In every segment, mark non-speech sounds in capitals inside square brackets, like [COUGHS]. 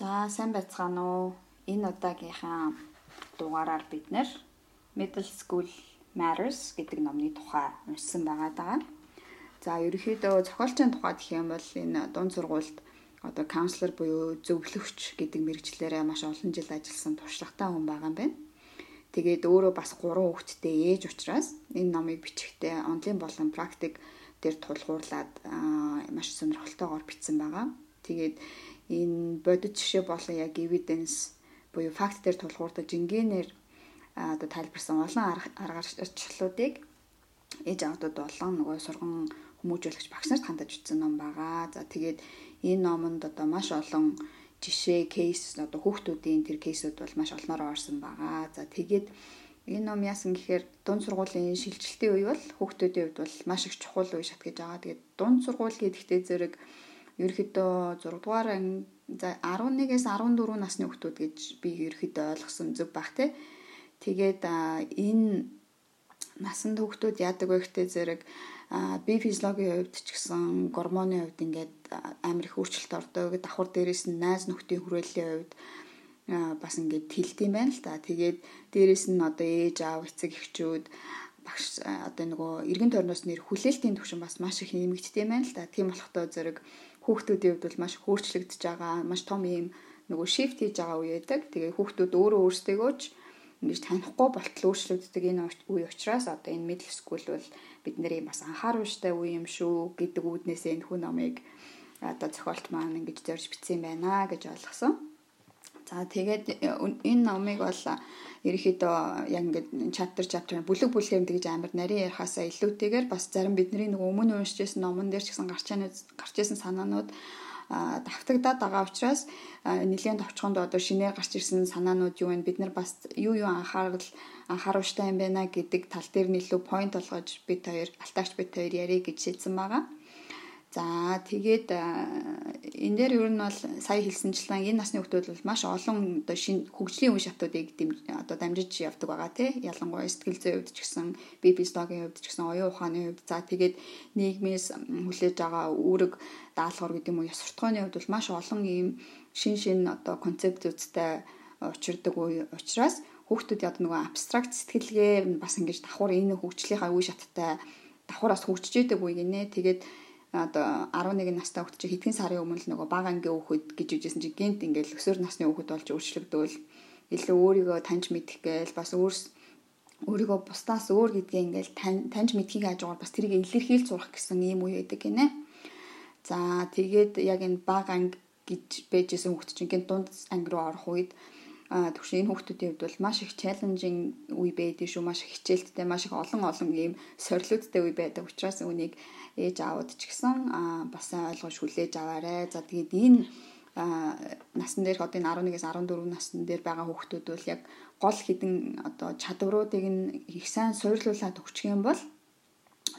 За сайн байцгаана уу? Энэ удаагийнхаа дугаараар бид нэр Middle School Matters гэдэг номны тухай уншсан байгаа даа. За ерөнхийдөө зохиолчийн тухай гэх юм бол энэ дунд сургуульд одоо каунслер буюу зөвлөгч гэдэг мэрэгчлэрээ маш олон жил ажилласан туршлагатай хүн байгаа юм байна. Тэгээд өөрөө бас 3 хүүхэдтэй ээж учраас энэ номыг бичихтэй онлайн болон практик дээр тулгуурлаад маш сонирхолтойгоор бичсэн байгаа. Тэгээд энэ бодит жишээ болон яг evidence буюу факт дээр тулгуурдаг жингэнээр одоо тайлбарсан олон арга аргачлалуудыг ээж авдууд болон нөгөө сурган хүмүүжүүлэгч багш нарт хандаж утсан ном байгаа. За тэгээд энэ номонд одоо маш олон жишээ, кейс одоо хүүхдүүдийн тэр кейсүүд бол маш олноор орсон байгаа. За тэгээд энэ ном яасан гэхээр дунд сургуулийн шилжилтийн үе бол хүүхдүүдийн хувьд бол маш их чухал үе шат гэж байгаа. Тэгээд дунд сургууль гэдэгтээ зэрэг ерөөхдөө 6 дугаар анги за 11-ээс 14 насны хүүхдүүд гэж би ерөөхдөө ойлгосон зөв баг те. Тэгээд энэ насанд хүүхдүүд яадаг вэ гэхтээ зэрэг би физиологийн хувьд ч гэсэн гормоны хувьд ингээд амар их өөрчлөлт ордог. Давхар дээрээс нь найз нөхдийн хүрээллийн хувьд бас ингээд тэлт юм байна л та. Тэгээд дээрээс нь одоо ээж аав эцэг эхчүүд багш одоо нөгөө эргэн тойрноос нэр хүлээлтийн түвшин бас маш их нэмэгддэг юм байна л та. Тийм болохтой зэрэг хүүхдүүдийн хувьд бол маш хөөрчлөгдөж байгаа, маш том юм нөгөө шифт хийж байгаа үе байдаг. Тэгээ хүүхдүүд өөрөө өөрсдөө ч ингэж танихгүй болтол өөрчлөгддөг энэ үе учраас одоо энэ middle school бол бидний бас анхааруулжтай үе юм шүү гэдэг үүднээсээ энэ хүн номыг одоо зохиолт маань ингэж зорж бичсэн байна гэж ойлгосон. За тэгээд энэ номыг бол ерөөхдөө яг ингээд chapter chapter бүлэг бүлгээр тэгж амар нарийн ярихаасаа илүүтэйгээр бас зарим бидний нөгөө өмнө уншижсэн номон дээр ч гэсэн гарч гарч ирсэн санаанууд давтагдаад байгаа учраас нэгэн товчхонд одоо шинээр гарч ирсэн санаанууд юу вэ? Бид нар бас юу юу анхаарал анхааруулжтай юм байна гэдэг тал дээр илүү point болгож бид хоёр алтаач бид хоёр ярих гэж шийдсэн байгаа. За тэгээд энэ дээр ер нь бол сая хэлсэнчлэн энэ насны хүмүүс бол маш олон одоо шинэ хөгжлийн үе шатуудыг одоо дамжиж явдаг байгаа тий. Ялангуяа сэтгэл зүйн хувьд ч гэсэн беби стогийн хувьд ч гэсэн оюун ухааны хувьд за тэгээд нийгмээс хүлээж байгаа үүрэг даалгавар гэдэг юм уу ёс суртахууны хувьд бол маш олон ийм шин шин одоо концептуудтай учирдаг үе учраас хүүхдүүд яг нөгөө абстракт сэтгэлгээ бас ингэж давхар энэ хөгжлийнхаа үе шаттай давхараас хөгжиж идэг үе гинэ. Тэгээд одоо 11 настай хүүхд чи хэдхэн сарын өмнө нөгөө бага ангийн хүүхэд гэж үжсэн чи гинт ингээл өсвөр насны хүүхэд болж өөрчлөгдөөл илүү өөрийгөө таньж мэдэх гээл бас өөрс өөрийгөө бусдаас өөр гэдгээ ингээл таньж мэдхийг хажуугаар бас тэрийг илэрхийлж сурах гэсэн ийм үе байдаг гинэ. За тэгээд яг энэ бага анги гэж байжсэн хүүхд чинь гинт дунд анги руу орох үед төвшин энэ хүүхдүүдийн хувьд бол маш их чаленжинг үе байдаг шүү маш их хичээлттэй маш их олон олон ийм сорилттой үе байдаг учраас үүнийг ээж аауд ч гэсэн бас ойлгож хүлээж аваарэ. За тэгээд энэ насн дээрх одоо энэ 11-ээс 14 насн дээр байгаа хүүхдүүд бол яг гол хідэн одоо чадваруудыг нь их сайн суйрлуулад өгчих юм бол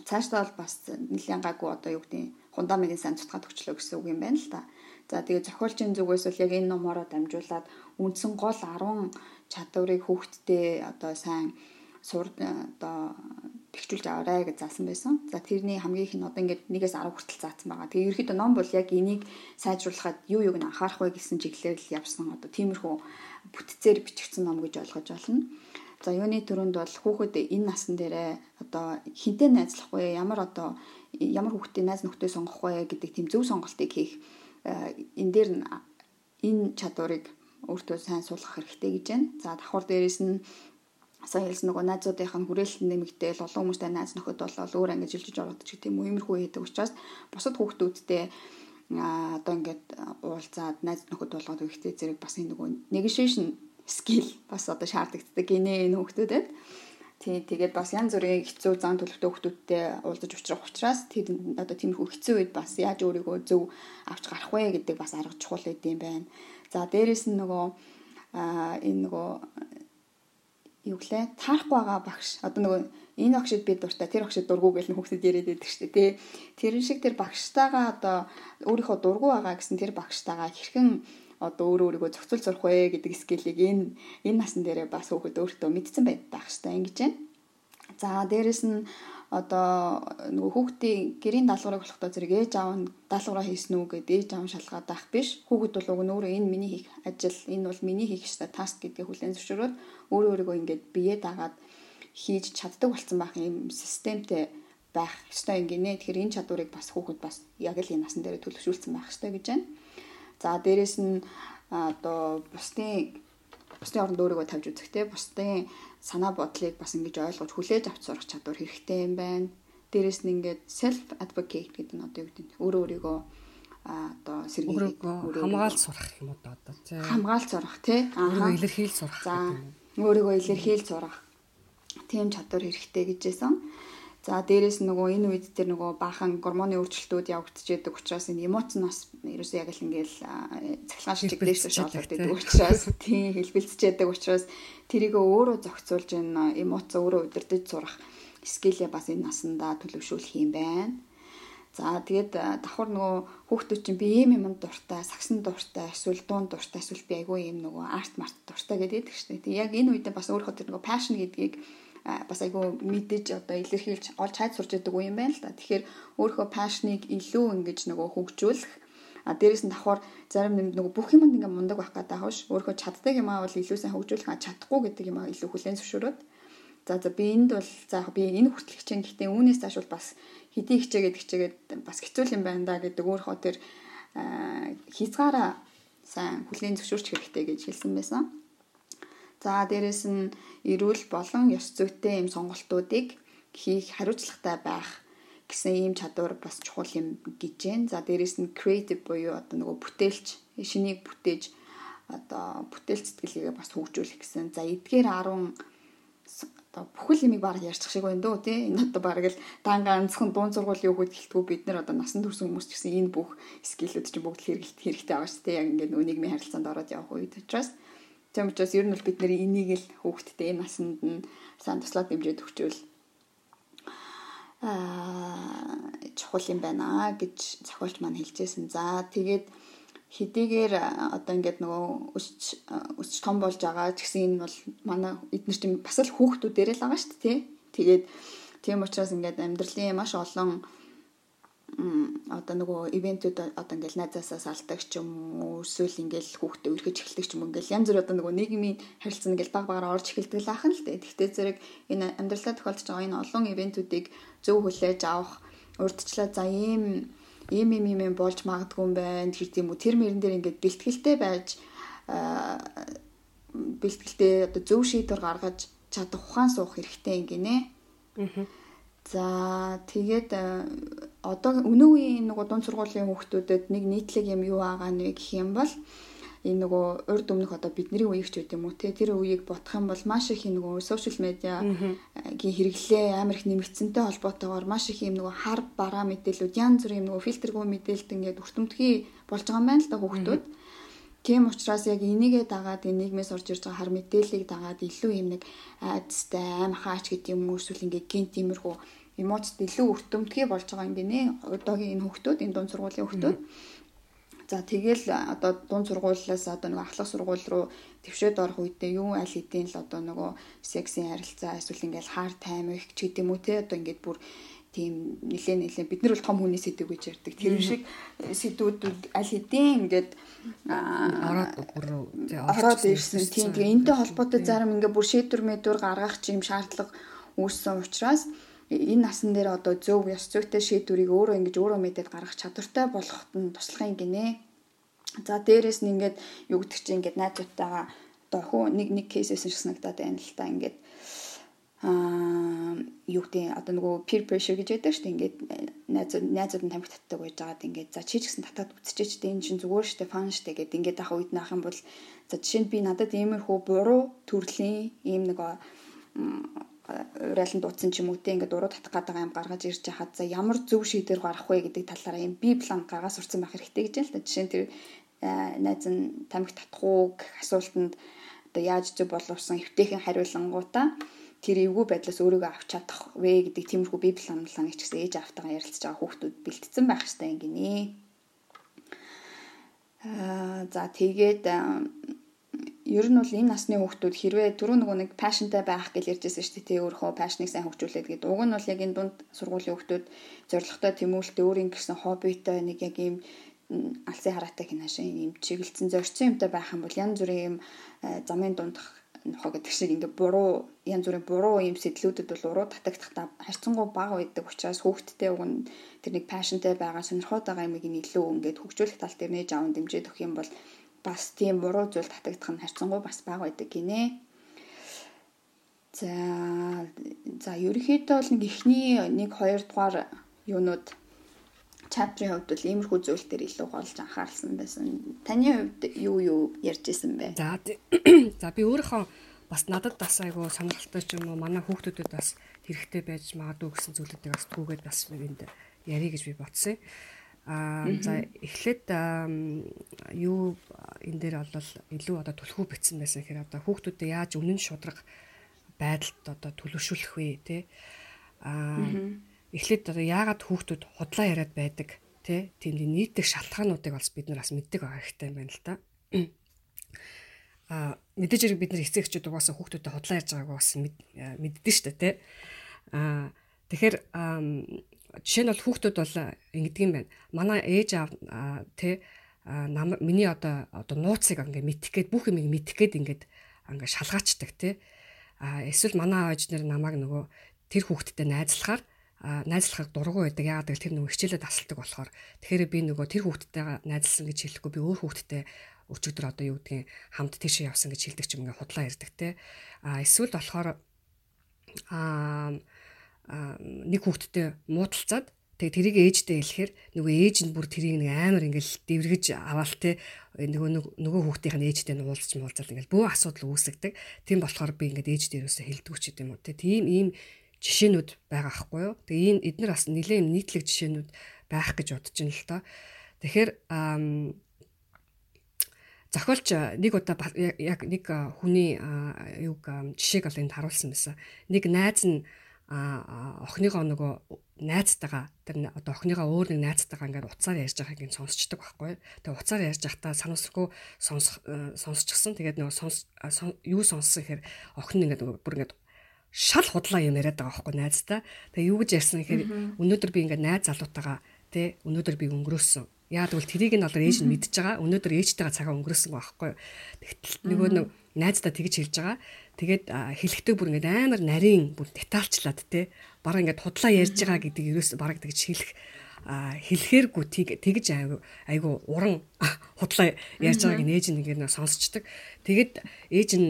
цаашдаа бол бас нэлийн гайгүй одоо юу гэдэг фундаментыг сайн цутгаад өгчлөө гэсэн үг юм байна л та. За тэгээд зохиолчийн зүгээс бол яг энэ номороо дамжуулаад үндсэн гол 10 чадварыг хүүхдтэй одоо сайн сур одоо тэгчүүлж аваарай гэж заасан байсан. За тэрний хамгийн их нь одоо ингээд 1-ээс 10 хүртэл заасан байгаа. Тэгээ ерөөхдөө ном бол яг энийг сайжруулахад юу юуг нь анхаарах вэ гэсэн чиглэлээр л явсан одоо тиймэрхүү бүтцээр бичигдсэн ном гэж ойлгож байна. За юуны төрөнд бол хүүхэд энэ насн дээрээ одоо хинтээ найзлах вэ? Ямар одоо ямар хүүхдээ найз нөхдөд сонгох вэ гэдэг тийм зөв сонголтыг хийх энэ дээр энэ чадварыг өөртөө сайн суулгах хэрэгтэй гэж байна. За давхар дээрэс нь сая хэлсэн нөгөө найзуудынх нь хүрээлэлт нэмэгдээл олон хүмүүстэй найз нөхөд болол өөр ангиж жилжиж ороод ч гэдэм үү иймэрхүү хийдэг учраас бусад хүүхдүүдтэй одоо ингээд уулзаад найз нөхөд болгоод өгөхтэй зэрэг бас энэ нөгөө negotiation skill бас одоо шаардлагдаг гинэ энэ хүүхдүүдэд. Тий тэгээд бас янз бүрийн хэцүү зан төлөвтэй хүүхдүүдтэй уулзаж уулзрах учраас тэр одоо тиймэрхүү хэцүү үед бас яаж өөрийгөө зөв авч гарах вэ гэдэг бас арга чухал байд юм байна. За дээрэс нь нөгөө энэ нөгөө юу гэлээ? Таарахгүй байгаа багш. Одоо нөгөө энэ багшид би дуртай тэр багшид дургу гэл хүүхдэд яриад байдаг шүү дээ тий. Тэрэн шиг тэр багштайгаа одоо өөрийнхөө дургу байгаа гэсэн тэр багштайгаа хэрхэн одоо өөрөө өөрийгөө зохицуул сурах вэ гэдэг скиллийг энэ энэ насан дээрээ бас хүүхэд өөртөө мэдсэн байдаг хэвээр ингэж байна. За дээрэс нь одоо нөгөө хүүхдийн гэрийн даалгаврыг болохдоо зэрэг ээж аав нь даалгавраа хийсэн үү гэдээ ээж аав шалгаад байх биш. Хүүхэд бол уг нь өөрөө энэ миний хийх ажил, энэ бол миний хийх ёстой таск гэдгийг хүлээн зөвшөөрөөд өөрөө өөрийгөө ингээд бие дагаад хийж чаддаг болсон байх юм системтэй байх ёстой юм гинэ. Тэгэхээр энэ чадварыг бас хүүхэд бас яг л энэ насан дээр төлөвшүүлсэн байх ёстой гэж байна. За дээрэс нь одоо бусдын бусдын оронд өөрийгөө тавьж үзэхтэй бусдын санаа бодлыг бас ингэж ойлгож хүлээж авч сурах чадвар хэрэгтэй юм байна. Дээрэс нь ингээд self advocate гэдэг нь одоо юу гэдэг нь? Өөрөө өөрийгөө одоо сэргийлэх хамгаалж сурах юм уу одоо тий. Хамгаалж сурах тий. Өөрийгөө илэрхийлж сурах за өөрийгөө илэрхийлж сурах. Тийм чадвар хэрэгтэй гэжсэн. За дээрэс нь нөгөө энэ үед тэр нөгөө баахан гормоны өөрчлөлтүүд явагдчихэдэг учраас энэ эмоц нь бас ерөөсөө яг л ингээл цахилгаан шиг дэвшиж шалгагддаг учраас тийм хэлбэлцчээдэг учраас тэрийг өөрөө зохицуулж энэ эмоц өөрөө удирдах сурах скилээ бас энэ насандаа төлөвшүүлэх юм байна. За тэгээд давхар нөгөө хүүхдүүд чинь би ийм юм дуртай, сагсан дуртай, эсвэл дуун дуртай, эсвэл би айгүй юм нөгөө арт март дуртай гэдэг шүү дээ. Тэг яг энэ үед бас өөрөө тэр нөгөө passion гэдгийг бас айгүй мэдээж одоо илэрхийлж олж хайж сурч үе юм байна л да. Тэгэхээр өөрийнхөө пашныг илүү ингэж нөгөө хөгжүүлэх а дээрэс нь давхар зарим нэг нөгөө бүх юмд ингээ мундаг байх гэдэг аахгүй ш. Өөрийнхөө чаддаг юм аа бол илүү сайн хөгжүүлэх а чадахгүй гэдэг юм аа илүү хүлэн зөвшөөрөөд за за би энд бол за би энэ хүртэл хичээн гэхдээ үүнээс цааш бол бас хэдий хичээгээд хичээгээд бас хэцүү юм байна да гэдэг өөрийнхөө тэр хязгаараа сайн хүлэн зөвшөөрч хэрэгтэй гэж хэлсэн байсан. За дээрэс нь эрүүл болон ёс зүйтэй юм сонголтуудыг хийх хариуцлагатай байх гэсэн ийм чадвар бас чухал юм гэж байна. За дээрэс нь creative буюу одоо нөгөө бүтээлч, шинийг бүтээж одоо бүтээл сэтгэлгээ бас хөгжүүлэх гэсэн. За эдгээр 10 одоо бүхэл юмыг баг ярьчих шиг байна дөө тий энэ одоо баг л дан ганцхан дуун сургуулийн хүүхэд гэлтгүү бид нар одоо насан турш хүмүүс ч гэсэн энэ бүх скиллүүд чинь бүгд хэрэгэлт хэрэгтэй байгаа шүү дээ яг ингээд нөгөө нийгмийн харилцаанд ороод явах үед учраас Тийм учраас ер нь бол бид нэр энийг л хүүхдтэй энэ насанд нь сайн туслаад дэмжиж өгчвөл аа чухал юм байна гэж зохиолч маань хэлжсэн. За тэгээд хэдийгээр одоо ингээд нөгөө өсч өсч том болж байгаа ч гэсэн энэ бол манай эдгээр чинь бас л хүүхдүүдээр л байгаа шүү дээ. Тэгээд тийм учраас ингээд амьдралын маш олон одоо нөгөө ивентүүд одоо ингээл найзаасаа салдаг ч юм уу эсвэл ингээл хүүхдээ өргөж эхэлдэг ч юм уу ингээл янз бүр одоо нөгөө нийгмийн харилцаа ингээл баг багаар орж эхэлдэг л ахын л дээ. Гэхдээ зэрэг энэ амьдралаа тохиолдож байгаа энэ олон ивентүүдийг зөв хүлээж авах урдчлаа за ийм ийм ийм ийм болж магадгүй юм байна гэх тийм үү тэр мөрөн дээр ингээд бэлтгэлтэй байж бэлтгэлтэй одоо зөв шийдвэр гаргаж чадах ухаан суух хэрэгтэй юм гинэ. Аа За тэгээд одоо өнөө үеийн нөгөө дунд сургуулийн хүүхдүүдэд нэг нийтлэг юм юу байгаа нэ гэх юм бол энэ нөгөө урд өмнөх одоо бидний үеийг ч үт юм уу те тэр үеийг бодох юм бол маш их нөгөө сошиал медиагийн хэрэглээ амар их нэмэгдсэнтэй холбоотойгоор маш их юм нөгөө хар бараа мэдээлүүд янз бүрийн нөгөө фильтргүй мэдээлэлт ингээд өртөмтгий болж байгаа юм байна л да хүүхдүүд. Тийм учраас яг энийгээ дагаад энэ нийгмээс орж ирж байгаа хар мэдээллийг дагаад илүү юм нэг айдастай аймхаач гэдэг юм уу эсвэл ингээ гин тиймэрхүү эмоцд илүү өртөмтгий болж байгаа юм гинэ. Одоогийн энэ хүүхдүүд энэ дунд сургуулийн хүүхдүүд. За тэгэл одоо дунд сургуулиас одоо нэг ахлах сургууль руу твшөөд орох үедээ юу аль хэдийн л одоо нөгөө сексийн харилцаа эсвэл ингээл хаар таймх ч гэдэг юм уу те одоо ингээд бүр тийм нилээ нилээ бид нар бол том хүний сэдв гэж ярьдаг. Тэр шиг сэдвүүд аль хэдийн ингээд ороод ороод ирсэн. Тийм тэгээ энтэй холбоотой зарим ингээд бүр шийдвэр мэдвэр гаргах юм шаардлага үүссэн учраас энэ насан дээр одоо зөв ёс зүйтэй шийдвэрийг өөрөө ингэж өөрөө мэдээд гаргах чадвартай болоход нь туслах юм гинэ. За дээрэс нь ингээд юу гэдэг чинь ингээд найзуудтайгаа одоо хөө нэг нэг кейсээс нь санагдаад байна л та ингээд аа юу гэдэг одоо нөгөө peer pressure гэж яддаг шүү дээ. Ингээд найзууд найзууд нь тамхи татдаг байж байгаад ингээд за чи ч гэсэн татаад үтсчээч дээ энэ чинь зүгээр шүү дээ фан шүү дээ гэд ингээд ах үед наах юм бол за жишээ нь би надад иймэрхүү буруу төрлийн ийм нэг урайлан дуудсан ч юм уу те ингээд уруу татах гэдэг юм гаргаж ирж хахад за ямар зөв шийдвэр гарах вэ гэдэг талаараа юм би план гаргаж сурцсан байх хэрэгтэй гэж л та жишээ нь тэр найз нь тамхи татах уу асуултанд одоо яаж зөв боловсон эвтэйхэн хариулангуудаа тэр эвгүй байдлаас өөрийгөө авч чадах вэ гэдэг тиймэрхүү бие планланыг ч гэсэн ээж автайгаа ярилцж байгаа хүүхдүүд бэлтцсэн байх хэрэгтэй гинэ. Аа за тэгээд ер нь бол энэ насны хүүхдүүд хэрвээ түрүү нөгөө нэг пашнтай байх гэж ярьжсэн шүү дээ. Тэ өөрөө пашныг сайн хөгжүүлээд гэдэг. Уг нь бол яг энэ дунд сургуулийн хүүхдүүд зоригтой тэмүүлэлтэй өөрийн гэсэн хоббитой нэг яг ийм алсын хараатай хинашаа ийм чиглэлцэн зорьсон юмтай байх юм бол янз бүрийн ийм э, замын дундах нохоо гэдэг шиг ингээ буруу янз бүрийн буруу юм сэтлүүдэд бол уруу татагдахтаа харьцангуй бага байдаг учраас хүүхдтэй уг нь тэр нэг пашнтай байгаа сонирхоод байгаа юмыг илүү ингээд хөгжүүлэх тал дээр нээж аван дэмжиж өгөх юм бол бас тийм буруу зүйл татагдах нь харьцангуй бас бага байдаг гинэ. За за ерөнхийдөө бол нэг ихний нэг хоёр дугаар юунууд чаптрын хувьд бол иймэрхүү зүйл дээр илүү голж анхаарсан байсан. Таны хувьд юу юу ярьж исэн бэ? За [CLEARS THROAT] за би өөрийнхөө бас надад бас айгу сонирхолтой ч юм уу манай хүүхдүүдэд бас хэрэгтэй байж магадгүй гэсэн зүйлүүдийг бас түүгээд бас энд ярих гэж би бодсон. Аа за эхлээд юу энэ дээр бол илүү одоо түлхүү битсэн байсан хэрэг одоо хүүхдүүдэд яаж үнэн шудраг байдалд одоо төлөвшүүлэх вэ те аа эхлээд одоо яагаад хүүхдүүд худлаа яриад байдаг тий тийм нийтдэх шалтгаануудыг бас бид нар бас мэддэг байгаа хэрэгтэй юм байна л да. [CLEARS THROAT] А мэдээж хэрэг бид нар эцэгчүүд угаасаа хүүхдүүдэд худлаа ярьж байгааг бас мэддэн шүү дээ тий. А тэгэхээр жишээ нь бол хүүхдүүд бол ингэдэг юм байна. Манай ээж аав тий нам миний одоо одоо нууцыг ингээ мэдэх гээд бүх юмыг мэдэх гээд ингээд ингээ шалгаачдаг тий. А эсвэл манай ааж нар намайг нөгөө тэр хүүхдтэй найзлахаар найзлахыг дургу байдаг. Яагаад гэвэл тэр нөгөө хичээлээ тасалдаг болохоор. Тэгэхээр би нөгөө тэр хүүхдтэйгээ найзлсан гэж хэлэхгүй би өөр хүүхдтэй өчигдөр одоо юу гэдгийг хамт тийшээ явсан гэж хэлдэг ч юм ингээ худлаа ярьдаг те. А эсвэл болохоор а нэг хүүхдтэй муудалцаад тэгээ тэрийг ээжтэй хэлэхээр нөгөө ээж нь бүр тэрийг нэг амар ингээл дэвргэж аваал те нөгөө нөгөө хүүхдийн ээжтэй нь уулзч муулзал ингээл бүх асуудал үүсгдэг. Тийм болохоор би ингээд ээж дээрөөсөө хэлдэг ч гэдэм үү те. Тийм ийм жишээнүүд байгаа хгүй юу. Тэгээ энэ эдгээр бас нэлээд нийтлэг жишээнүүд байх гэж бодож байна л доо. Тэгэхээр зохиолч нэг удаа яг нэг хүний юг жишээг бол энд харуулсан байсан. Нэг найз нь охиныгоо нөгөө найзтайгаа тэр одоо охиныгоо өөр нэг найзтайгаа ингээд уцаар ярьж байгааг ин сонсчдаг байхгүй. Тэгээ уцаар ярьж байхдаа санамсаргүй сонсох сонсчихсан. Тэгээд нөгөө сонс юу сонссон гэхээр охин ингээд бүр ингээд шал худлаа юм яриад байгаа байхгүй найздаа. Тэгээ юу гэж ярьсан гэхээр өнөөдөр би ингээд найз залуутайгаа тий өнөөдөр би өнгөрөөсөн. Яагаад гэвэл тэрийг нь олоор ээж нь мэдж байгаа. Өнөөдөр ээжтэйгээ цагаа өнгөрөөсөн байхгүй юу. Тэгтэл нөгөө нэг найздаа тэгж хэлж байгаа. Тэгээд хэлэхдээ бүр ингээд амар нарийн бүр детальчлаад тий бараг ингээд худлаа ярьж байгаа гэдэг ерөөс бараг тэгж хэлэх хэлэхээргүй тэгж айгу айгу уран [LAUGHS] худлаа ярьж байгааг нээж нь ингээд сонсчдаг. Тэгэд ээж нь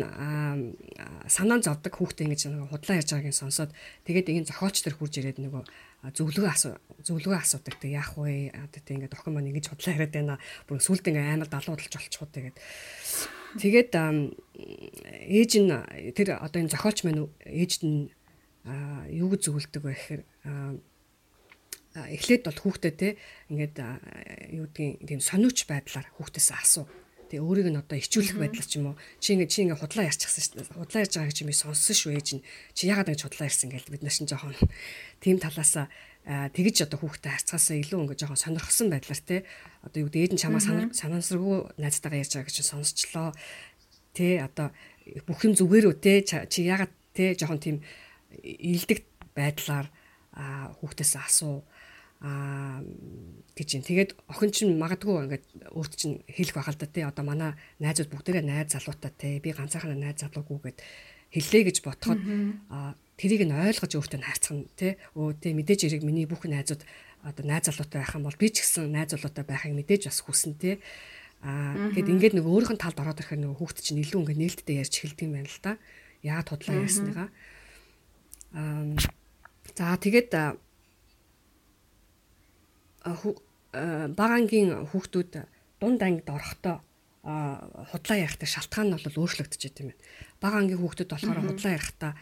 санаан зовдөг хүүхдээ ингэж худлаа ярьж байгааг сонсоод тэгээд энэ зохиолч төр хурж ирээд нөгөө зөвлөгөө асуу зөвлөгөө асуудаг. Тэг яах вэ? Одоо тэг ингээд охин маань ингэж худлаа яриад байна. Бүр сүлд ингээд амар далуудалж болчихоо тэгээд тэгээд ээж нь тэр одоо энэ зохиолч маань ээжд нь юу гэж зөвлөдөг вэ гэхээр эхлээд бол хүүхдэд те ингээд юу гэдгийг тийм сониуч байдлаар хүүхдээс асуу. Тэгээ өөрийг нь одоо ичүүлэх байдлаар ч юм уу чи ингээд чи ингээд худлаа ярьчихсан шүү дээ. Худлаа ярьж байгааг чи би сонссон шүү ээж нь. Чи яагаад ингэж худлаа ярьсан гэж бид нар шин жоохон тийм талаасаа тэгэж одоо хүүхдэд харьцаасаа илүү ингээд жоохон сонирхсан байдлаар те одоо юу гэдэг ээж нь чамаа санаансаргүй найзтайгаа ярьж байгааг чи сонсчлоо. Тэ одоо бүх юм зүгээр үү те чи яагаад те жоохон тийм илдэг байдлаар хүүхдээс асуу аа гэж юм. Тэгээд охин чинь магадгүй ингээд өөрт чинь хэлэх байхал да тий одоо манай найзууд бүгдээрээ найз залуутай тий би ганцаархнаа найз залуугүй гэд хэллээ гэж ботход аа тэрийг нь ойлгож өөртөө хайрцах нь тий өө тий мэдээж хэрэг миний бүх найзууд одоо найз залуутай байх юм бол би ч гэсэн найз залуутай байхыг мэдээж бас хүсэн тий аа гэд ингээд нэг өөрийнх нь талд ороод ирэхээр нөгөө хүүхд чинь илүү ингээд нээлттэй ярьж хэлдэг юм байна л да. Яа тудлаа ярьсныгаа аа? За тэгээд багангийн хүүхдүүд дунд ангид орохдоо худлаа ярихтай шалтгаан нь бол өөрчлөгдөж байгаа юм байна. Бага ангийн хүүхдүүд болохоор худлаа ярихдаа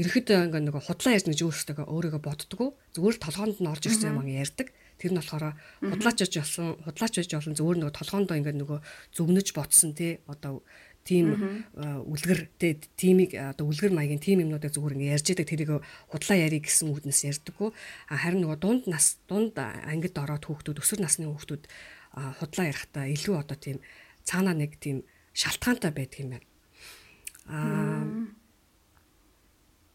ерөөхдөө ингээ нэг худлаа ярьж гэж өөрсдөө өөрийгөө боддгоо зүгээр л толгоонд нь орж ирсэн юм аа ярьдаг. Тэр нь болохоор худлаач гэж болсон худлаач гэж болон зүгээр нэг толгоондоо ингээ нөгөө зөвнөж ботсон тий одоо тийм үлгэр тиймийг одоо үлгэр маягийн тийм юмнуудыг зүгээр ингээ ярьж идэг тэрийг худлаа ярих гэсэн үүднээс ярьдаггүй харин нөгөө дунд нас дунд ангид ороод хүүхдүүд өсвөр насны хүүхдүүд худлаа ярихдаа илүү одоо тийм цаанаа нэг тийм шалтгаантай байдаг юм байна. Аа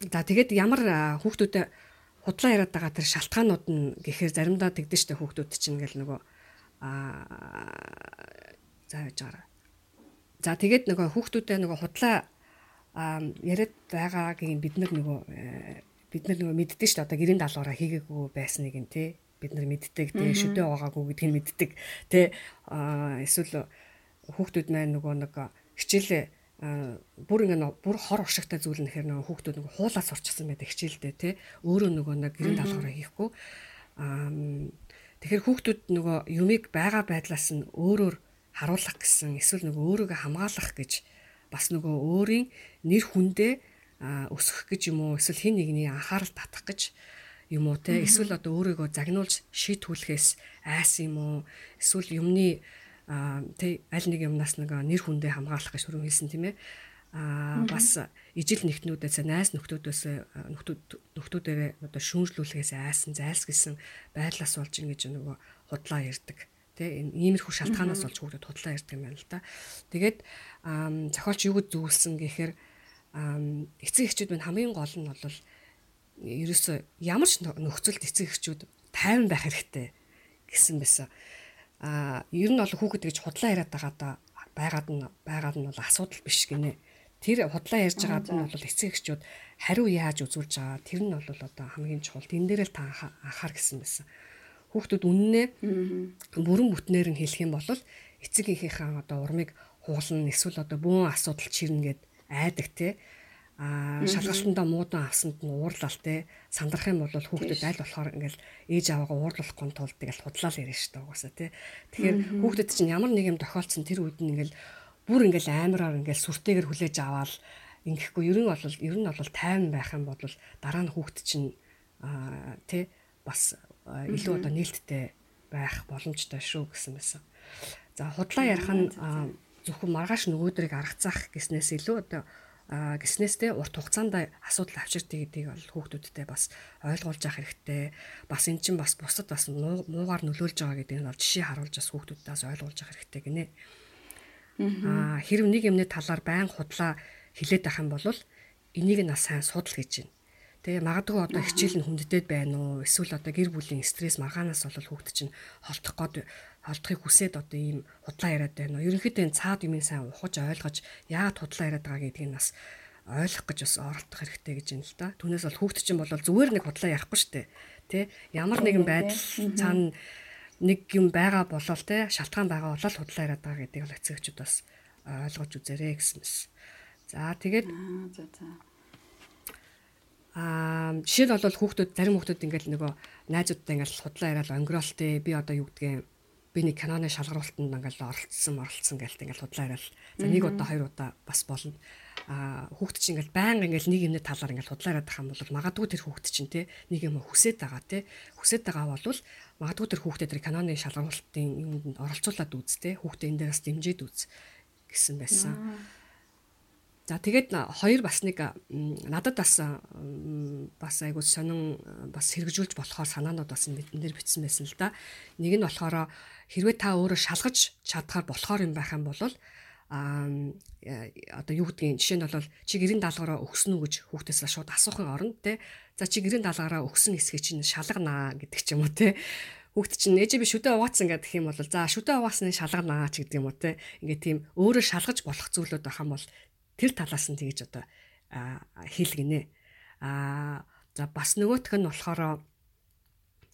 За тэгээд ямар хүүхдүүдэд худлаа яриад байгаа тэр шалтгаанууд нь гэхээр заримдаа тэгдэж штэ хүүхдүүд чинь ингээл нөгөө аа зааж байгаа. За тэгээд нөгөө хүүхдүүдэд нөгөө худлаа яриад байгаагийг бид нар нөгөө э, бид нар нөгөө мэддэг шүү дээ. Одоо гэрийн даалгавраа хийгээгүй байсныг нь тий бид нар мэддэг тий шүдэ байгаагүй гэдгийг мэддэг тий эсвэл хүүхдүүд маань нөгөө нэг хичээлээ бүр ингэ бүр хор уршигтай зүйл нэхэр нөгөө хүүхдүүд нөгөө хуулаа сурчсан байдаг хичээлдээ тий өөрөө нөгөө нэг гэрийн даалгавраа хийхгүй. Тэгэхээр хүүхдүүд нөгөө юмыг байгаа байдлаас нь өөрөөр харуулах гэсэн эсвэл нөгөө өөрийгөө хамгаалах гэж бас нөгөө өөрийн нэр хүндээ өсгөх гэж юм уу? Эсвэл хин нэгний анхаарал татах гэж юм уу те? Эсвэл одоо өөрийгөө загнуулж шийтгүүлэхээс айс юм уу? Эсвэл юмны тэ аль нэг юмнаас нэг нэр хүндээ хамгаалах гэж түрүү хэлсэн тийм ээ. А бас ижил нэгтнүүдээс найс нөхдүүдээс нөхдүүд нөхдүүдээрээ одоо шүүмжлүүлэхээс айсан зайлс гэсэн байдлаас болж ингэж нөгөө худлаа ярддаг тий иймэрхүү шалтгаанаас болж хүүхдэд худлаа ярддаг юм байна л да. Тэгээд зохиолч юу гэж зөвлөсөн гэхээр эцэг эхчүүд минь хамгийн гол нь бол ерөөсөө ямар ч нөхцөлд эцэг эхчүүд тайван байх хэрэгтэй гэсэн байсан. А ер нь бол хүүхэд гэж худлаа яриад байгаа да байгаад нь байгаад нь бол асуудал биш гинэ. Тэр худлаа ярьж байгаад нь бол эцэг эхчүүд хариу яаж үзүүлж байгаа тэр нь бол одоо хамгийн чухал. Тэн дээр л та анхаар гэсэн байсан. Хүүхдүүд үннээ бүрэн бүтнээр нь хэлэх юм бол эцэг эхийнхээ одоо урмыг хугална эсвэл одоо бүүн асуудал чирнэ гэд айдаг те. А шалгалтандаа муудан авсанд нь уурлал те. Сандрах юм бол хүүхдэд аль болохоор ингээл ээж аваагаа уурлахгүй тулд тэгэл худлаал ярина шүү дээ угаасаа те. Тэгэхээр хүүхдэд чинь ямар нэг юм тохиолдсон тэр үед нь ингээл бүр ингээл амираар ингээл сүртэйгэр хүлээж аваад ингэхгүй. Ер нь бол ер нь бол тайван байх юм бол дараа нь хүүхд чинь те бас илүү одоо нээлттэй байх боломжтой шүү гэсэн байсан. За худлаа ярих нь зөвхөн маргааш нөгөөдрийг аргацаах гэснээс илүү одоо гиснээс те урт хугацаанд асуудал авчирдаг гэдгийг бол хүүхдүүдтэй бас ойлгуулж авах хэрэгтэй. Бас эн чинь бас бусад бас муугаар нөлөөлж байгаа гэдгийг нь бол жишээ харуулж бас хүүхдүүдээс ойлгуулж авах хэрэгтэй гинэ. Аа хэрв нэг юмны талаар байн худлаа хилээд байх юм бол энийг нь бас сайн судал гэж байна. Тэгээ магадгүй одоо хичээл нь хүнддэд байна уу? Эсвэл одоо гэр бүлийн стресс маргаанаас бол хүүхд чинь холдох гээд холдохыг хүсээд одоо ийм худлаа яриад байна уу? Ерөнхийдөө энэ цаад юмыг сайн ухаж ойлгож яагаад худлаа яриад байгаа гэдгийг нь бас ойлгох гэж бас оролдох хэрэгтэй гэж юм л да. Түүнээс бол хүүхд чинь бол зүгээр нэг худлаа ярихгүй шүү дээ. Тэ? Ямар нэгэн байдал цаана нэг юм байгаа болол те шалтгаан байгаа болол худлаа яриад байгаа гэдгийг бол эцэгчүүд бас ойлгож үзээрэй гэсэн мэс. За тэгээд за за Аа жишээл бол хүүхдүүд зарим хүүхдүүд ингээл нөгөө найзуудтай ингээл худлаа яриад өнгөрөөлтэй би одоо юу гэдгийг би нэг киноны шалгаруултанд ингээл оролцсон оролцсон гэлт ингээл худлаа яриад. За нэг удаа хоёр удаа бас болно. А хүүхд чинь ингээл байнга ингээл нэг юмны талаар ингээл худлаа яриад байгаа юм бол магадгүй тэр хүүхд чинь те нэг юм хүсээд байгаа те. Хүсээд байгаа бол магадгүй тэр хүүхдэд тэр киноны шалгаруултын юмд оролцуулаад үз те хүүхдээ энэ дээрээс дэмжиж үз гэсэн байсан. За тэгээд хоёр бас нэг надад бас бас айгуу сонин бас хэрэгжүүлж болохоор санаанууд бас дээр бичсэн байсан л да. Нэг нь болохоор хэрвээ та өөрөө шалгаж чадхаар болохоор юм байх юм бол а одоо юу гэдгийг жишээ нь бол чи гэрийн даалгавраа өгсөн үү гэж хүүхдээс шууд асуухын оронд те за чи гэрийн даалгавраа өгсөн хэсгийг чинь шалганаа гэдэг ч юм уу те хүүхд чинь ээж би шүдэ угаацсан гэдэг юм бол за шүдэ угаасны шалганаа ч гэдэг юм уу те ингээд тийм өөрөө шалгаж болох зүйлүүд байх юм бол тэр талаас нь тэгэж одоо хийлгэнэ. Аа за бас нөгөөх нь болохоор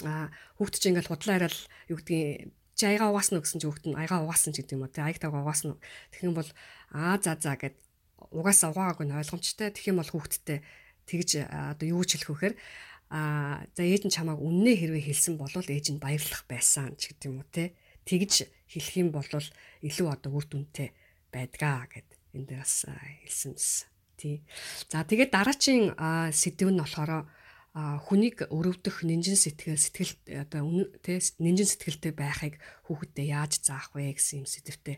аа хүүхд чинь ингээл худлаа яриад юу гэдгийг чи аяга угаасна гэсэн чи хүүхд нь аяга угаасан ч гэдэг юм уу те аяг тага угаасна тэгэх юм бол аа за за гэд угаасаа угаагаагүй нь ойлгомжтой тэгэх юм бол хүүхдтэй тэгж одоо юу ч хэлэх вэхээр а за ээж нь чамааг үннээ хэрвээ хэлсэн бол ээж нь баярлах байсан ч гэдэг юм уу те тэгж хэлэх юм бол илүү одоо үр дүнтэй байдгаа гэд энэ дээр бас хэлсэн байсан. Тий. За тэгээд дараачийн сэдв нь болохоор хүнийг өрөвдөх нинжин сэтгэл сэтгэл одоо тий нинжин сэтгэлтэй байхыг хүүхэдтэй яаж заах вэ гэсэн юм сэдвтэй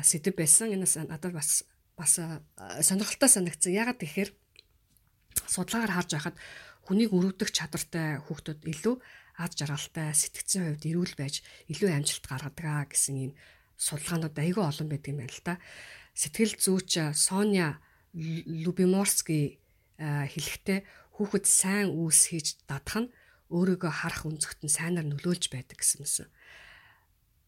сэдв байсан. Энэс надад бас бас сонирхолтой санагдсан. Ягаад гэхээр судалгаагаар харж байхад хүнийг өрөвдөх чадвартай хүүхдүүд илүү аз жаргалтай сэтгцийн хувьд эрүүл байж илүү амжилт гаргадаг гэсэн юм судалгаанууд айгүй олон байдаг юм байна л та сэтгэл зүйч Соня Лубиморский хэлэхдээ хүүхэд сайн үүс хийж дадах нь өөрийгөө харах өнцгт нь сайнаар нөлөөлж байдаг гэсэн мэсэн.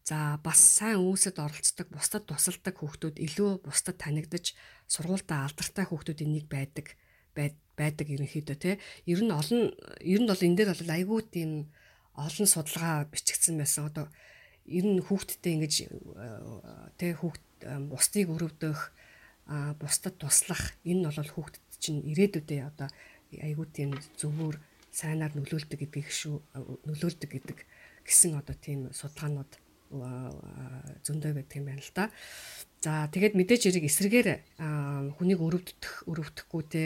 За бас сайн үүсэд оролцдог, бусдад тусалдаг хүүхдүүд илүү бусдад танигдаж сургуультаа алдартай хүүхдүүдийн нэг байдаг байдаг ерөнхийдөө тий. Ер нь олон ер нь бол энэ дээр бол айгүй тийм олон судалгаа бичигдсэн байсан. Одоо ер нь хүүхдтэй ингэж тий хүүхд бусдыг өрөвдөх бусдад туслах энэ нь бол хүүхдэд чинь ирээдүйдээ одоо айгүй тийм зөвөр сайнаар нөлөөлдөг гэдгийг шүү нөлөөлдөг гэдэг гэсэн одоо тийм судалгаанууд зөндөө байдаг юм байна л да. За тэгээд мэдээж хэрэг эсрэгээр хүнийг өрөвдөх өрөвдөхгүй те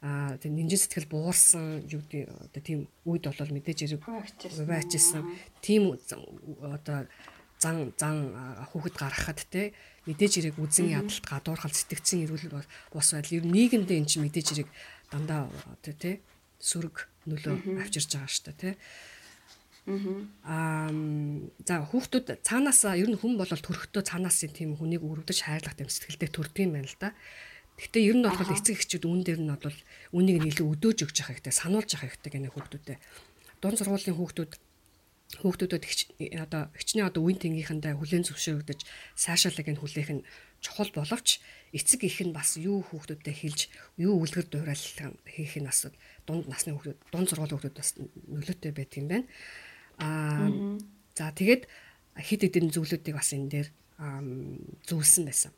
а тийм нинжин сэтгэл буурсан юу гэдэг одоо тийм үед бол мэдээж хэрэг хуваачихсан тийм одоо зан зан хүүхэд гаргахад те мэдээж хэрэг үзэн ядалт гадуурхал сэтгцэн ирүүл бос байдал ер нь нийгэмдээ эн чинь мэдээж хэрэг дандаа те сүрэг нөлөө авчирч байгаа шүү дээ те Аа за хүүхдүүд цаанаас ер нь хүн болол төрөхдөө цаанаас тийм хүнийг өрөвдөж хайрлах гэм сэтгэлдээ төрдөг юм байна л да. Гэхдээ ер нь бол эцэг эхчүүд үүн дээр нь бол үнийг нь илүү өдөөж өгч явах хэрэгтэй, сануулж явах хэрэгтэй гэнэ хүүхдүүдэд. Дунд сургуулийн хүүхдүүд хүүхдүүдэд одоо хичнээн одоо үеийн тэнгийнхандаа хүлэн зөвшөөрөгдөж сайшаалыг нь хүлээх нь чухал боловч эцэг их нь бас юу хүүхдүүдэд хэлж юу үлгэр дуурайлах хийх нь бас дунд насны хүүхдүүд дунд сургуулийн хүүхдүүд бас нөлөөтэй байдаг юм байна. Аа за тэгээд хид хидэн зүйлүүдийг бас энэ дээр зөвлөсөн байсан.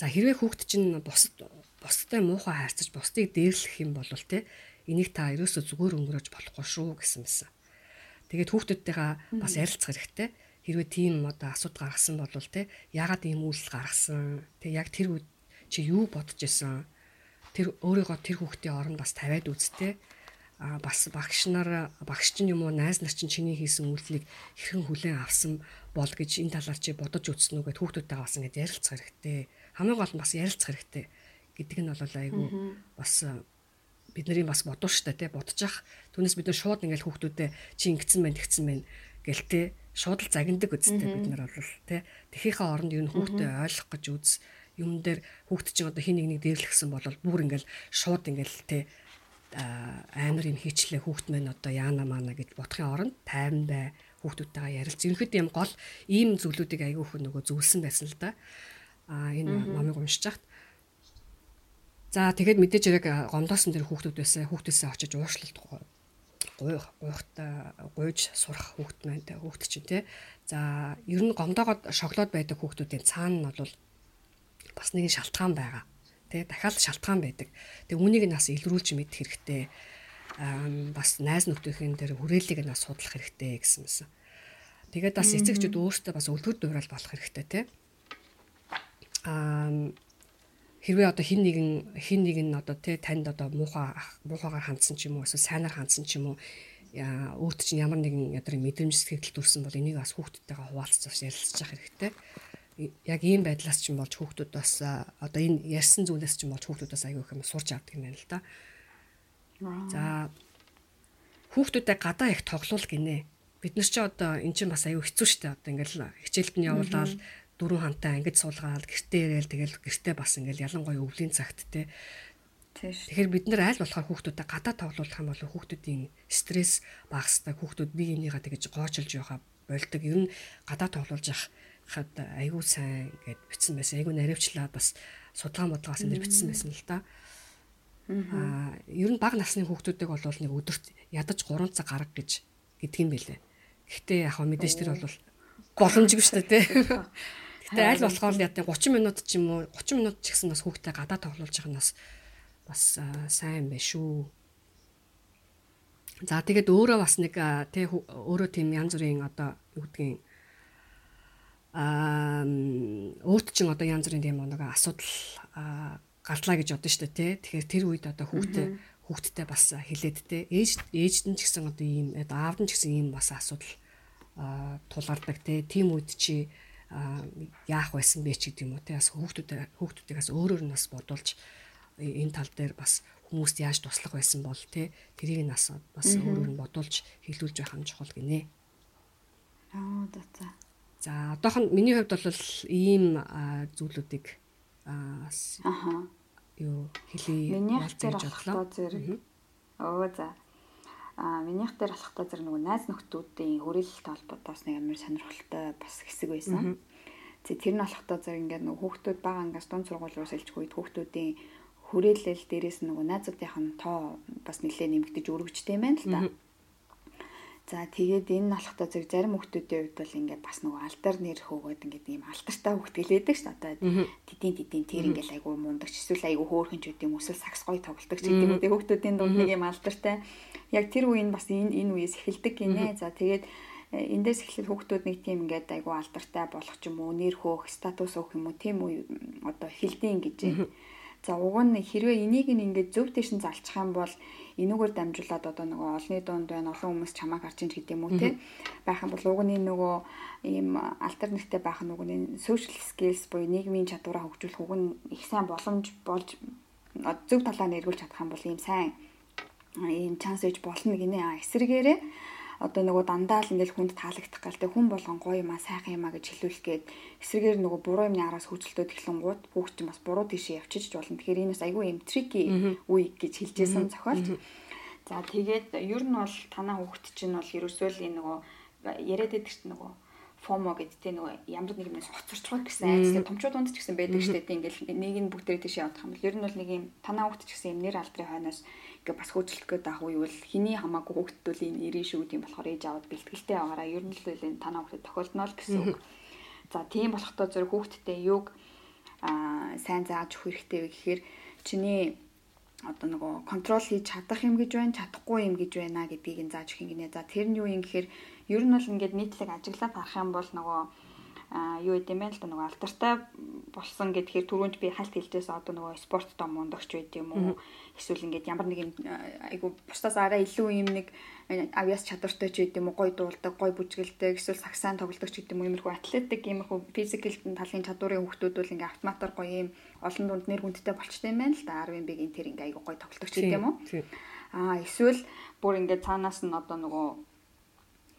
За хэрвээ хүүхд чинь бусд бусдтай муухай хайрцаж бусдыг дээрлэх юм бол те энийг та ерөөсөө зүгээр өнгөрөөж болохгүй шүү гэсэн мэсэн. Тэгээд хүүхдүүдтэйгээ бас ярилцах хэрэгтэй. Хэрвээ тийм одоо асуудал гаргасан бол те ягаад ийм үйлс гаргасан? Тэг яг тэр үед чи юу бодож исэн? Тэр өөрийгөө тэр хүүхдийн оронд бас тавиад үзтээ а бас багш нар багш чинь юм уу найз нар чинь чиний хийсэн үйлдэлийг хэрхэн хүлээн авсан бол гэж энэ талаар чи бодож үзсэн үү гэд хүүхдүүдтэйгээ бас ингэж ярилцах хэрэгтэй. Хамгийн гол нь бас ярилцах хэрэгтэй гэдэг нь бол айгүй бас бидний бас бодоо штэ тий бодож ах түүнээс бид нар шууд ингээл хүүхдүүдэд чи ингэсэн байх тэгсэн байх гэлтэй шууд л загиндаг үсттэй бид нар бол тий тэхийнхээ оронд юу хүүхдээ ойлгох гэж үз. Юм дээр хүүхд чинь одоо хин нэг нэг дээрлэхсэн бол бүр ингээл шууд ингээл тий амар юм хийчлээ хүүхд мэн одоо яана маана гэж бодохын оронд тайван бай хүүхдүүдтэйгээ ярилц. Ерөнхийдөө юм гол ийм зүйлүүдийг аягүй хөө нөгөө зөвлөсөн байсан л да. Аа энэ номыг уншиж хахад. За тэгээд мэдээж яг гомдоосон тэр хүүхдүүд байсан. Хүүхдээсээ очиж уушлалт гуйх гуйхтаа гуйж сурах хүүхд маань хүүхд чинь тий. За ер нь гомдоогоод шоглоод байдаг хүүхдүүдийн цаана нь бол бас нэгэн шалтгаан байгаа Тэ дахиад шалтгаан байдаг. Тэг үнийг нь бас илрүүлж мэдэх хэрэгтэй. Аа бас найз нөхдөхийн дээр хүрээллийг нь бас судлах хэрэгтэй гэсэн мэсэн. Тэгээд бас эцэгчүүд өөрсдөө бас үлгэр дуурайл болох хэрэгтэй тий. Аа хэрвээ одоо хин нэгэн хин нэг нь одоо тий танд одоо муухай муухайгаар хандсан ч юм уу эсвэл сайнаар хандсан ч юм уу өөрт чинь ямар нэгэн ядрын мэдрэмж сэтгэл төрсэн бол энийг бас хүүхдтэйгээ хуваалцаж ярилцах хэрэгтэй яг ийм байдлаас ч юм болж хүүхдүүд бас одоо энэ ярьсан зүйлээс ч юм болж хүүхдүүд бас аягүй их юм сурч авдаг юм байна л да. За хүүхдүүдэд гадаа их тоглоул гинэ. Бид нар ч одоо эн чинь бас аягүй хэцүү шттэ одоо ингээл хичээлд нь явуулаад дөрөв хантай ангид суулгаад гэртээ ирээл тэгэл гэртээ бас ингээл ялангуяа өвлийн цагт те Тэгэхээр бид нар аль болохоор хүүхдүүдэд гадаа тоглуулах юм бол хүүхдүүдийн стресс багасдаг, хүүхдүүд бие бинийгаа тэгж гоочилж явахаа болдог. Ер нь гадаа тоглуулж явах хад айгүй сайн гэд бичсэн байсан. Айгүй наривчлаа бас судалгаа бодлогоос энэ бичсэн байсан л да. Аа ер нь бага насны хүүхдүүдийг бол нэг өдөрт ядаж 3 цаг гарга гэж гэдэг юм бэлээ. Гэхдээ яг мэдээж тэр бол боломжгүй шүү дээ тий. [LAUGHS] Гэтэ аль болохоор ядаа 30 минут ч юм уу 30 минут ч гэсэн бас хүүхдээ гадаа тоглуулж байгаа нь бас бас сайн байх шүү. За тэгээд өөрөө бас нэг тий өөрөө тийм янз бүрийн одоо юу гэдгийг аа өөрт чинь одоо янз бүрийн тийм нэг асуудал галдлаа гэж бодсон шүү дээ тий. Тэгэхээр тэр үед одоо хүүхдээ хүүхдтэй бас хилээд тий. Ээж ээжд нь ч гэсэн одоо ийм аавд нь ч гэсэн ийм бас асуудал тулгардаг тий. Тим үед чи яах байсан бэ ч гэдэг юм уу тий. Бас хүүхдүүд хүүхдүүдийг бас өөрөөр нь бас бодуулж энэ тал дээр бас хүмүүст яаж туслах байсан бол тий. Тэрийг нь бас бас өөрөөр нь бодуулж хэлүүлж байх нь чухал гинэ. Аа за за. За одоохон миний хувьд бол ийм зүйлүүдийг аа юу хэлий Минийх дээр болохдоо зэрэг. Оо за. Аа минийх дээр болохдоо зэрэг нөгөө найз нөхдүүдийн хүрээлэлтэй холбоотойс нэг амар сонирхолтой бас хэсэг байсан. Тэ тэр нь болохдоо зэрэг ингээд нөгөө хүүхдүүд бага ангаас дунд сургууль руу сэлж хүйд хүүхдүүдийн хүрээлэл дээрээс нөгөө найзуудынх нь тоо бас нэлээд нэмэгдэж өргөжтэй юм байна л да. За тэгээд энэ алхтаа зэрэг зарим хүмүүсийн хувьд бол ингээд бас нөгөө алтар нэр хөөгөөд ингээд ийм алтартай хөвгт гэлээдэг ш одоо тэдийн тэдийн тэр ингээд айгу мундагч эсвэл айгу хөөрхөн ч үгүй эсвэл сакс гой тоглолдог ч гэдэг үү хүүхдүүдийн дунд нэг ийм алтартай. Яг тэр үеийн бас энэ энэ үеэс эхэлдэг гинэ. За тэгээд э, эндээс эхлээд хүүхдүүд нэг тийм ингээд айгу алдартай болох ч юм уу нэр хөөх статус өөх юм уу тийм үе одоо эхэлдэг гэж. За уг нь хэрвээ энийг ингээд зөв дэшин залчих юм бол энүүгээр дамжуулаад одоо нөгөө олны дунд байна олон хүмүүс чамааг харж ин гэдэг юм уу те. Байх юм бол угны нөгөө ийм альтернативтэй байх нэг social skills буюу нийгмийн чадвараа хөгжүүлэх уг нь их сайн боломж болж зөв талаа нэргүүлж чадах юм бол ийм сайн ийм чанс ээж болно гинэ. Эсрэгээрээ одоо нөгөө дандаа л ингээл хүнд таалагдах гал тэг хүн болгон гоё юм а сайхан юм а гэж хэлүүлэх гээд эсрэгээр нөгөө буруу юмны араас хөөцөлтөд эхлэнгууд хүүхд чинь бас буруу тийшээ явчихж болно. Тэгэхээр энэс айгүй юм трики үе гэж хэлжсэн зохиолч. За тэгээд ер нь бол танаа хүүхд чинь бол ерөөсөө л энэ нөгөө яриад чинь нөгөө фомо гэдтэй нөгөө ямар нэг юмнаас хоцорчгоо гэсэн айцтай томчууд унд ч гэсэн байдаг штэ тийм ингээл нэг нь бүгдээ тийш явах юм бол ер нь бол нэг юм танаа хүүхд ч гэсэн юм нэр алдрын хойноос ингээ бас хөөцөлтгөө даах үе бол хэний хамаагүй хүүхдүүд энэ ирэн шүү тийм болохоор ээж аваад бэлтгэлтэй байгаараа ер нь л энэ танаа хүүхдэд тохиолдно л гэсэн үг. За тийм болохдоо зөв хүүхдтэй юг аа сайн зааж өгөх хэрэгтэй вэ гэхээр чиний одоо нөгөө контрол хийж чадах юм гэж байна, чадахгүй юм гэж байна гэдгийг нь зааж өгөх юм гинэ. За тэр нь юу юм гэхээр ер нь бол ингээд нийтлэг ажиглаад харах юм бол нөгөө юу гэдэм бэ? Л да нөгөө алдартай болсон гэдгээр түрүүнд би хальт хэлжээс одоо нөгөө спорт том мондогч байд юм уу? Эсвэл ингээд ямар нэг юм айгу бусдаас арай илүү юм нэг авьяас чадвартай ч гэдэм үү гой дуулдаг гой бүжгэлдэг эсвэл сагсаан тоглодог ч гэдэм үү иймэрхүү атлетик иймэрхүү физикал талын чадварын хүүхдүүд бол ингээд автоматар гоё юм олон дунд нэр хүндтэй болчтой юм байна л да. 10 биг энэ тэр ингээд айгу гой тоглодог ч гэдэм үү а эсвэл бүр ингээд цаанаас нь одоо нөгөө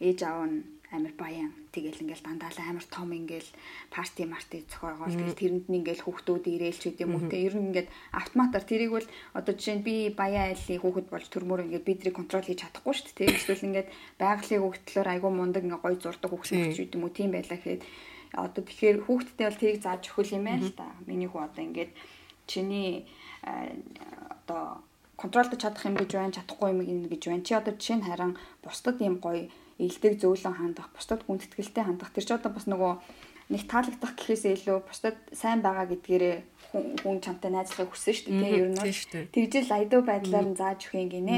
ээж аав нь амар баян. Тэгэл ингээл дандаа л амар том ингээл парти марти зохиогоол тэгэл тэрэнд нь ингээл хүүхдүүд ирээл ч гэдэм үү те. Ер нь ингээд автоматар тэрийг бол одоо жишээ нь би баян айлын хүүхэд болж төрмөр ингээд бидрийг контрол хийж чадахгүй шүү дээ те. Эсвэл ингээд байгалийн хүүхдлөөр айгүй мундаг ингээд гой зурдаг хүүхэд ч гэдэм үү тийм байлаа гэхэд. Одоо тэгэхээр хүүхдтэй бол тэрийг зааж өгөх юм байна л та миний хүү одоо ингээд чиний одоо контролдож чадах юм гэж байна чадахгүй юм гэж байна. Чи одоо жишээ нь харин бусдад ийм гоё илдэг зөөлөн хандах, бусдад гүнтэтгэлтэй хандах. Тэр ч одоо бас нөгөө нэг таалагдах гэхээсээ илүү бусдад сайн байгаа гэдгээрээ хүн чамтай найзлахыг хүссэн шүү дээ. Ер нь тэгжэл айдуу байдлаар нь зааж өгөх юм гинэ.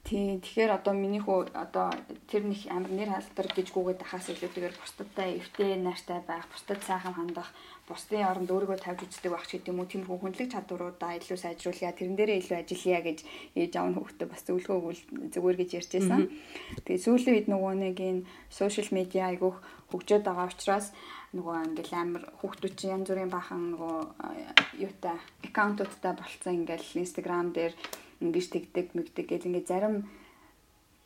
Тий, тэгэхээр одоо миний хүү одоо тэр нэг амар нэр халтар гэж гүгээд ахаас илүүтэйгээр бусдадтай эвтэй найртай байх, бусдад сайхан хандах, бусдын оронд өөрийгөө тавьж үздэг байх ч гэдэм үү тиймэрхүү хүндлэг чадваруудаа илүү сайжруулъя, тэрэн дээрээ илүү ажиллая гэж ээж аав нь хүүхдээ бас зөвлөгөө өгвөл зүгээр гэж ярьжсэн. Тэгээ сүүлийн үед нөгөө нэг энэ сошиал медиа айгүйх хөгжөөд байгаа учраас нөгөө ингээл амар хүүхдүүд чинь янз бүрийн бахан нөгөө юутай аккаунтуудтай болцсон. Ингээл инстаграм дээр ингэж тэгдэг мэгдэг гэл ингээ зарим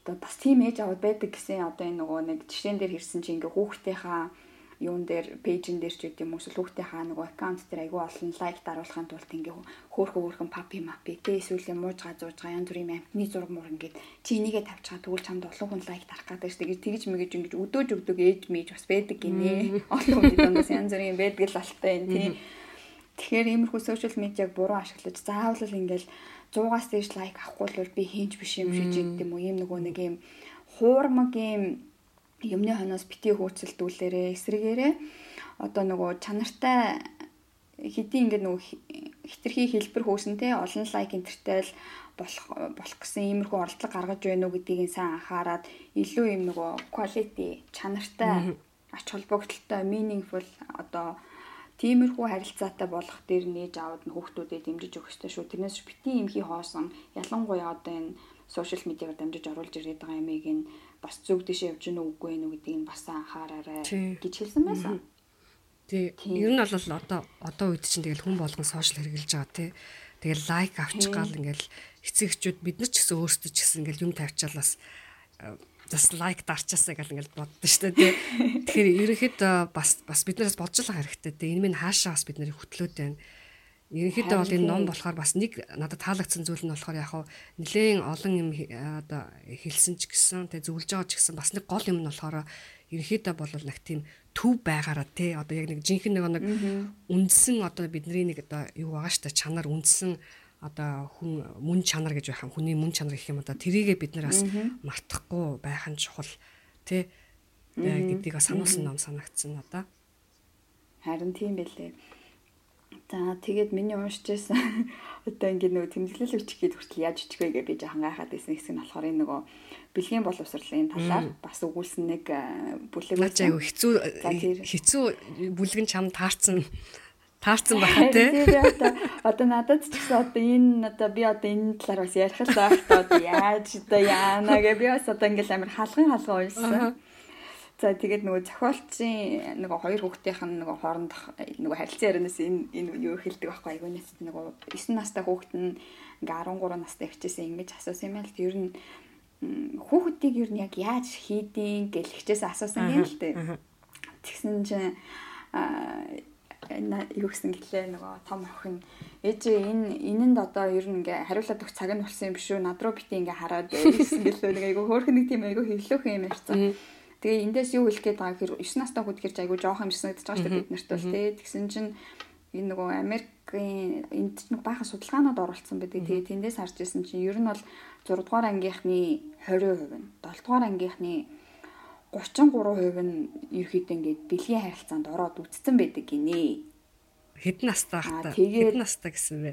одоо бас тийм ээж аваад байдаг гэсэн одоо энэ нөгөө нэг жишээн дээр хэрсэн чи ингээ хүүхдийнхаа юун дээр пэйжэн дээр ч гэдэг юм уу хүүхдийнхаа нөгөө аккаунт дээр айгүй олон лайк даруулахын тулд ингээ хөөхөн хөөхөн папи мапи тэ эсвэл мууж газууж байгаа янз бүрийн амтны зураг муур ингээд чи энийгээ тавьчихаа тэгвэл чамд олон хүн лайк дарах гэдэг шүү дээ. Тэгж мэгэж ингээ өдөөж өгдөг ээж мэж бас байдаг гинэ. Олон хүний дундаас янз бүрийн байдаг л алтай энэ тий Тэгэхээр иймэрхүү сошиал медиаг буруу ашиглаж заавал л ингээл 100-аас дээш лайк авахгүй бол би хийнч биш юм шиг гэдэг юм уу ийм нөгөө нэг ийм хуурмаг ийм юмны хоноос бити хөөцөлдүүлээрээ эсрэгээрээ одоо нөгөө чанартай хэдий ингээд нөгөө хитрхи хэлбэр хөөсөн те олон лайк энтертэй л болох болох гэсэн иймэрхүү оролдлого гаргаж байна уу гэдгийг сайн анхаарад илүү юм нөгөө quality чанартай ач холбогдолтой meaningful одоо Тиймэрхүү харилцаатай болох дээр нээж аваад хүүхдүүдэд дэмжиж өгөх ёстой шүү. Тэрнээс битгий юм хий хоосон ялангуяа одоо энэ сошиал медиагаар дамжиж оруулж ирээд байгаа юмыг нь бас зөв дэшээ явж гэнэ үгүй ээ гэдгийг нь бас анхаараарай гэж хэлсэн байсан. Тий. Ер нь бол одоо одоо үед чинь тэгэл хүн болгон сошиал хэрэгжилж байгаа тий. Тэгэл лайк авчих гал ингээл эцэг эхчүүд бид нар ч гэсэн өөрсдөө ч гэсэн ингээл юм тавьчаал бас бас лайк дарчаасаа гэл ингээл боддоо шүү дээ. [LAUGHS] Тэгэхээр ерөнхийдөө бас бас биднээс бодж л хэрэгтэй. Тэгээ энэ минь хаашаа бас бид нарыг хөтлөөд байна. Ерөнхийдөө бол энэ ном болохоор бас нэг надад таалагдсан зүйл нь болохоор яг нэлээд олон юм одоо хэлсэн ч гэсэн тэгээ зөвлөж байгаа ч гэсэн бас нэг гол юм нь болохоор ерөнхийдөө бол нэг тийм төв байгаараа тий одоо яг нэг жинхэнэ нэг нэг үндсэн одоо бидний нэг одоо юу байгаа штэ чанар үндсэн одоо хүн мөн чанар гэж байх юм хүний мөн чанар гэх юм одоо тэрийгээ бид нар бас мартахгүй байх нь чухал тий гэдгийг сануулсан ном санагдсан надаа. Харин тийм байлээ. За тэгээд миний уншиж байсан [LAUGHS] одоо ингээд нөгөө тэмдэглэл өчөх гээд хүртэл яаж өчөх вэ гэж би жоохон гайхаад байсан хэсэг нь болохоор энэ нөгөө бэлгийн боловсролын талаар бас өгүүлсэн нэг бүлэг байсан. Аюу хэцүү хэцүү бүлгэн чам таарсан таарсан байна тий. [LAUGHS] Одоо надад ч гэсэн одоо энэ одоо би одоо энэ талаар бас ярих л байх та одоо яаж одоо яана гэ би бас одоо ингээл амар халган халган уйлсан. За тэгээд нөгөө зохиолчийн нөгөө хоёр хүүхдийнх нь нөгөө хоорондох нөгөө харилцан ярианаас энэ энэ юу хэлдэг байхгүй айгүй нэс нөгөө 9 настай хүүхэд нь ингээ 13 настай хичээсэн ингэж асуусан юм л ер нь хүүхдийг ер нь яг яаж хийдیں гэж хичээсэн асуусан юм л дээ. Тэгсэн чинь юу гэсэн гэлээ нөгөө том охин. Ээжээ энэ энэнд одоо ер нь ингээ хариулаад өгөх цаг нь болсон юм биш үү? Над руу бити ингээ хараад байсан гэлээ. Нэг айгүй хөөрхөн нэг тийм айгүй хэвлөөх юм ярьсан. Тэгээ эндээс юу хэлэх гээд байгаа гэхээр 9 настай хүүд гэрч айгүй жоох юм шиг санагдаж байгаа шүү дээ бид нарт бол тий. Тэгсэн чинь энэ нөгөө Америкийн энд ч нэг баахан судалгаанууд оруулсан байдаг. Тэгээ тэндээс харж ирсэн чинь ер нь бол 6 дугаар ангийнхны 20% нь 7 дугаар ангийнхны 33% нь ерөөхдөө ингээд бэлгийн харилцаанд ороод үтцсэн байдаг гинэ. Хэдэн настай хата? Хэдэн настай гэсэн бэ?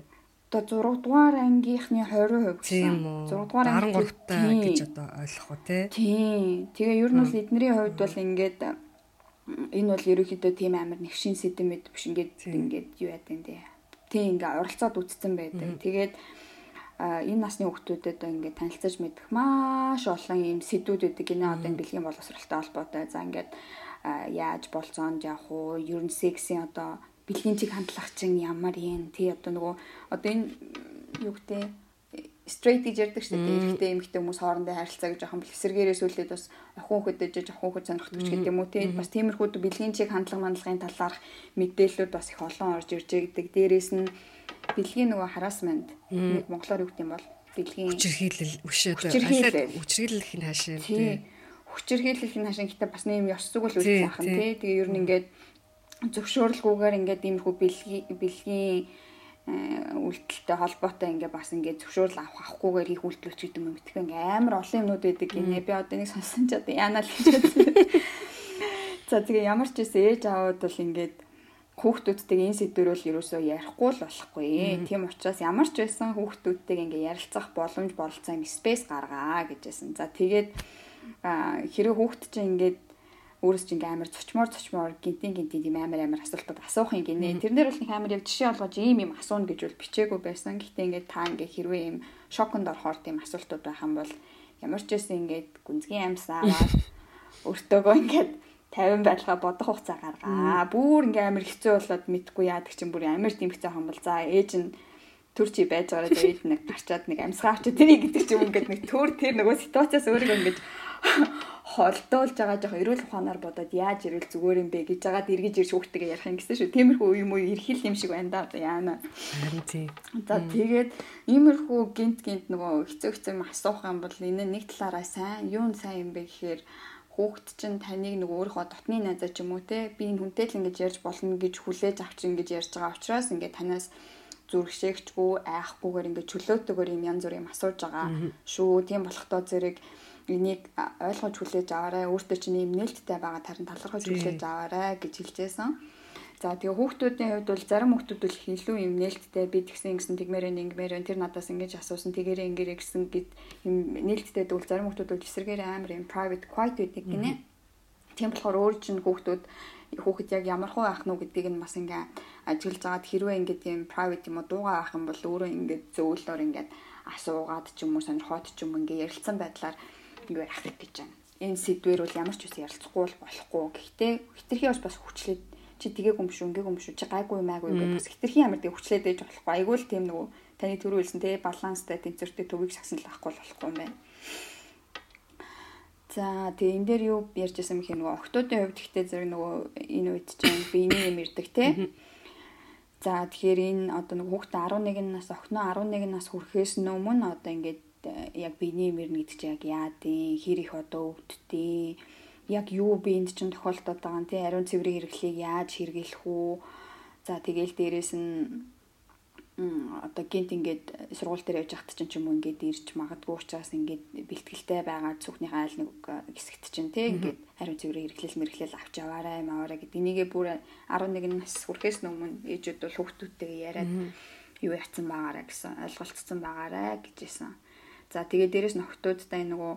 Одоо 6 дугаар ангийнхны 20% гэсэн. 6 дугаар анги 13-тай гэж одоо ойлгох уу те? Тийм. Тэгээ ер нь бол эднэрийн хувьд бол ингээд энэ бол ерөөхдөө тийм амар нэгшин сэдэм мэд биш ингээд ингээд юу яа гэдэг юм. Тийм ингээд оролцоод үтцсэн байдаг. Тэгээд энэ насны хүүхдүүдэд ингээд танилцаж мэдэх маш олон юм сэдвүүд үүдэг. Энэ одоо энэ бэлгийн боловсралтай холбоотой. За ингээд яаж болцоонд явах уу? Ер нь сексийн одоо бэлгийн чиг хандлах чинь ямар юм? Тий одоо нөгөө одоо энэ юу гэдэг straight гэж ярьдаг шүү дээ. Эрэгтэй эмэгтэй хүмүүс хоорондын харилцаа гэж жоохон бэлсэргээрээ сүлээд бас охин хүүхэд дэжж охин хүүхэд сонирхдаг ч гэдэг юм уу? Тий. Бас тиймэрхүү бэлгийн чиг хандлага мандлагын талаарх мэдээлэлүүд бас их олон орж ирж байгаа. Дээрээс нь бэлгийн нөгөө хараасмент нэг монголоор юу гэдэг юм бол бэлгийн хүчирхийлэл өшөө хүчирхийлэх нь хаашаа тий. хүчирхийлэх нь хаашаа гэхдээ бас нэм ёс зүгэл үйлдэл ахын тий. Тэгээ ер нь ингээд зөвшөөрлгүйгээр ингээд иймэрхүү бэлгийн бэлгийн үйлдэлтэй холбоотой ингээ бас ингээ зөвшөөрөл авах авахгүйгээр хийх үйлдэлч гэдэг юм битгэн ингээ амар олон юмнууд байдаг гинэ би одоо нэг сонсон ч одоо яанаа л гэж бодсон. [LAUGHS] За тэгээ ямар ч байсан ээж аауд бол ингээд хүүхдүүдтэйг энэ сэдвэр бол ерөөсөө ярихгүй л болохгүй. Тийм учраас ямар ч байсан хүүхдүүдтэйг ингээ ярилцах боломж бололцоо юм спейс гаргаа гэжсэн. За тэгээд хэрэв хүүхд чинь ингээд өөрөөс чинь амар цочмоор цочмоор гинтийн гинтийн тийм амар амар асуултууд асуух юм гинэ. Тэрнэр бол нэг амар яг жишээ олгож ийм юм асууна гэж бол бичээгүй байсан. Гэхдээ ингээ та ингээ хэрвээ ийм шоконд орохоор тийм асуултууд байх юм бол ямар ч байсан ингээд гүнзгий амьсаа аваад [LAUGHS] өртөөгөө ингээд 50 байлгаа бодох хугацаа гаргаа. Бүр ингээм амар хэцүү болоод мэдгүй яадаг чинь бүр амар дэмхцээ хомбол. За ээж нь төр чи байж байгаараа ээж нэг [LAUGHS] гарчаад нэг амьсгаа авчи тэрийг гэдэг чинь ингээд нэг төр тэр нөгөө ситуацаас өөрийгөө ингээд холдуулж байгаа жоох эрүүл ухаанаар бодоод яаж ирвэл зүгээр юм бэ гэж жагаад эргэж ирж хүүхдтэйгээ ярих юм гэсэн шүү. Тиймэрхүү юм уу эрхэл юм шиг байна да яана. Харин тий. За тэгээд иймэрхүү гинт гинт нөгөө хэцүү хэцүү юм асуух юм бол энэ нэг талаараа сайн юу нь сайн юм бэ гэхээр хүүхэд чинь таныг нэг өөрийнхөө дотны найзаа ч юм уу те би энэ хүнтэй л ингэж ярьж болно гэж хүлээж авч ингэж ярьж байгаа учраас ингээд танаас зүрхшээгчгүй айхгүйгээр ингээд чөлөөтэйгээр юм янз бүр юм асууж байгаа шүү. Тийм болохдоо зэрэг энийг ойлгож хүлээж аваарай. Өөртөө чинь юм нээлттэй байгаа тарин талархаж хүлээж аваарай гэж хэлжсэн. За тэгээ хүүхдүүдийн хувьд бол зарим хүүхдүүд бол илүү юм нээлттэй би тэгсэн ингэсэн тэгмээр ингэмээр тэр надаас ингэж асуусан тэгээрээ ингээрэй гэсэн гэд юм нээлттэй дүүл зарим хүүхдүүд бол эсэргээр амар юм private quiet байдаг гинэ. Тийм болохоор өөр чинь хүүхдүүд хүүхэд яг ямар хуу ах нү гэдгийг нь бас ингээ ажиглаж агаад хэрвээ ингээд юм private юм уу дуугаа авах юм бол өөрөө ингээд зөөлөөр ингээд асуугаад ч юм уу сонирхоод ч юм ингээ ярилцсан байдлаар ингээ ах гэж байна. Энэ сэдвэр бол ямар ч үс ярилцахгүй болохгүй. Гэхдээ хитрхи бас хүчлээд чи тгээгүй юм шүү ингээгүй юм шүү чи гайгүй маягүй гэж бас хитрхийн амар тэг хүчлээд байж болохгүй айгүй л тийм нөгөө таны төрөө хэлсэн те баланстай тэнцвэртэй төвийг сагсан л авахгүй болохгүй юм байна. За тэгээ энэ дээр юу ярьж байсан юм хэ нөгөө октоодын хувьд ихтэй зэрэг нөгөө энэ үед чинь биений юм ирдэг те. За тэгэхээр энэ одоо нөгөө хүүхдээ 11 нас охиноо 11 нас хүрэхээс өмнө одоо ингээд яг биений гэдэг чинь яг яадیں хэр их одоо өвддөг яг юу биенд чинь тохиолдоод байгаа юм те. Ариун цэврийн хэрэглийг яаж хэрэглэх үү? За тэгээл дээрэс нь одоо гинт ингээд сургууль дээр явж хат чинь ч юм уу ингээд ирж магадгүй учраас ингээд бэлтгэлтэй байгаа цүхний айл нэг хэсэгт чинь тий ингээд хариу цэврийн хэрэглэл мэрэглэл авч яваарай маваарай гэдэг. Энийгээ бүр 11 нас хүрэхээс өмнө ээжүүд бол хүүхдүүдтэйгээ яриад юу яцсан байгаарай гэсэн ойлголцсон байгаарай гэжсэн. За тэгээ дээрэс нөхдүүдтэй нөгөө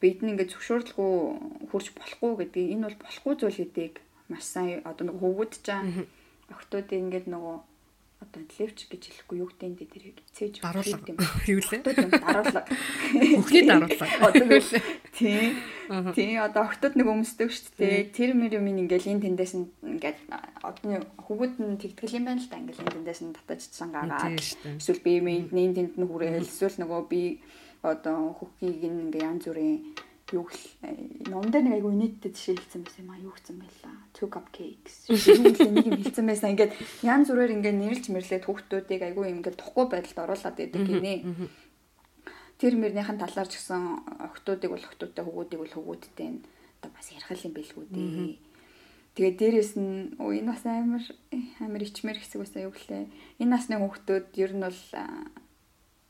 бид нь ингээд зөвшөөрлгүй хурж болохгүй гэдэг. Энэ бол болохгүй зүйл гэдгийг маш сайн одоо нөгөө хөвгөд чаа охтуудын ингээд нөгөө одоо левч гэж хэлэхгүй юу гэдэг энэ дээр цээж даруулга. [LAUGHS] юу лээ? Даруулга. Бүхний даруулга. [LAUGHS] Одоо тий. Тий одоо охтууд нэг өмсдөг шүү дээ. Тэр мөр юм ингээл энэ тэндээс нь ингээд одны хөвгүүд нь тэгтгэл юм байна л да. Ингээл энэ тэндээс нь татажчихсан гагаа эсвэл би энэ тэнд нь хүрээл эсвэл нөгөө би одоо хөхийг ингээ янз бүрийн юу ном дээр нэг айгу нийттэй жишээ хэлсэн байсан юм а юу гэсэн байлаа two cupcakes. [LAUGHS] Нэг юм хэлсэн байсан. Ингээд янз бүрээр ингээ нэрлж мэрлээд хүүхдүүдийг айгу ингээд тухгүй байдалд оруулаад байдаг гинэ. тэр мөрнийхэн талаар ч гэсэн охтуудыг бол охтуудтай хөвгүүдийг бол хөвгүүдтэй одоо бас ярих юм бэлгүү дээ. Тэгээ дээрэс нь энэ бас амар амар ичмэр хэсэг байсан юу гэлээ. Энэ насны хүүхдүүд ер нь бол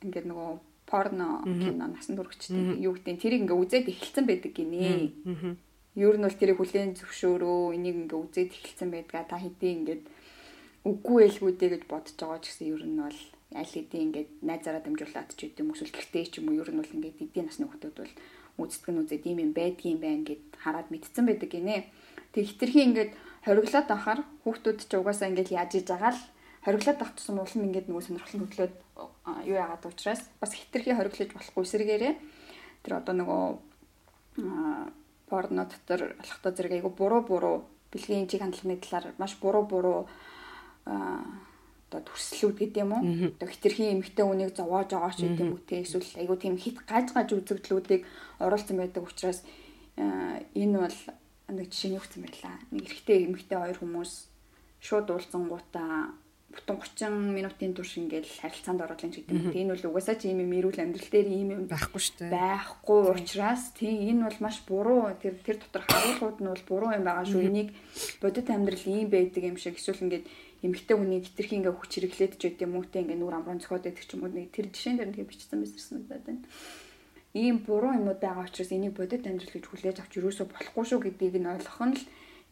ингээд нөгөө порно кино насан туршидтэй юу гэдэг тэрийг ингээ үзээд эхэлсэн байдаг гинэ. Ер нь бол тэрийг хүлээн зөвшөөрөө энийг ингээ үзээд эхэлсэн байдгаа та хэдий ингээд үгүй байлгүүдээ гэж бодож байгаа ч гэсэн ер нь бол аль хэдийн ингээд найзаараа дамжуулаад ч гэдэм эсвэл гэртээ ч юм уу ер нь бол ингээд эдийн насны хүмүүс бол үздэг нь үзээд ийм юм байдгийн байна гэд хараад мэдсэн байдаг гинэ. Тэг хитрхи ингээд хориглоод ахаар хүүхдүүд ч угаасаа ингээд яаж иж байгаа л хориглоод ах тусам улам ингээд нөгөө сонирхол хөдлөөд юу яагаад учраас бас хитрхи хориглож болохгүй эсрэгээрээ тэр одоо нөгөө порно дотор алхтаа зэрэг айгу буруу буруу бэлгийн чиг хандлагын талаар маш буруу буруу одоо төрслүүд гэдэг юм уу. Одоо хитрхи эмхтэй хүнийг зовоож байгаа ч гэдэг юм уу те эсвэл айгу тийм хит гаж гаж үзэгдлүүдийг оруулсан байдаг учраас энэ бол нэг жишээ нь өгсөн байлаа. Нэг эрэгтэй эмхтэй хоёр хүмүүс шууд уулзсангуудаа бүтэн 30 минутын турш ингээл харилцаанд ороод л гэдэг юм. Тийм бол угаасаа ч ийм юм эрүүл амьдрал дээр ийм юм байхгүй шүү дээ. Байхгүй учраас тийм энэ бол маш буруу тэр тэр дотор харуулгууд нь бол буруу юм байгаа шүү. Энийг бодит амьдрал ийм байдаг юм шиг эсвэл ингээд эмэгтэй хүний хитрхи ингээ хүч хэрэглээд ч гэдэг юм уу те ингээ нүр амрын цохоод байдаг ч юм уу тэр жишээн дээр нэг бичсэн байсан надад байна. Ийм буруу юмуд байгаа учраас энийг бодит амьдрал гэж хүлээж авч юусоо болохгүй шүү гэдгийг нь ойлгох нь л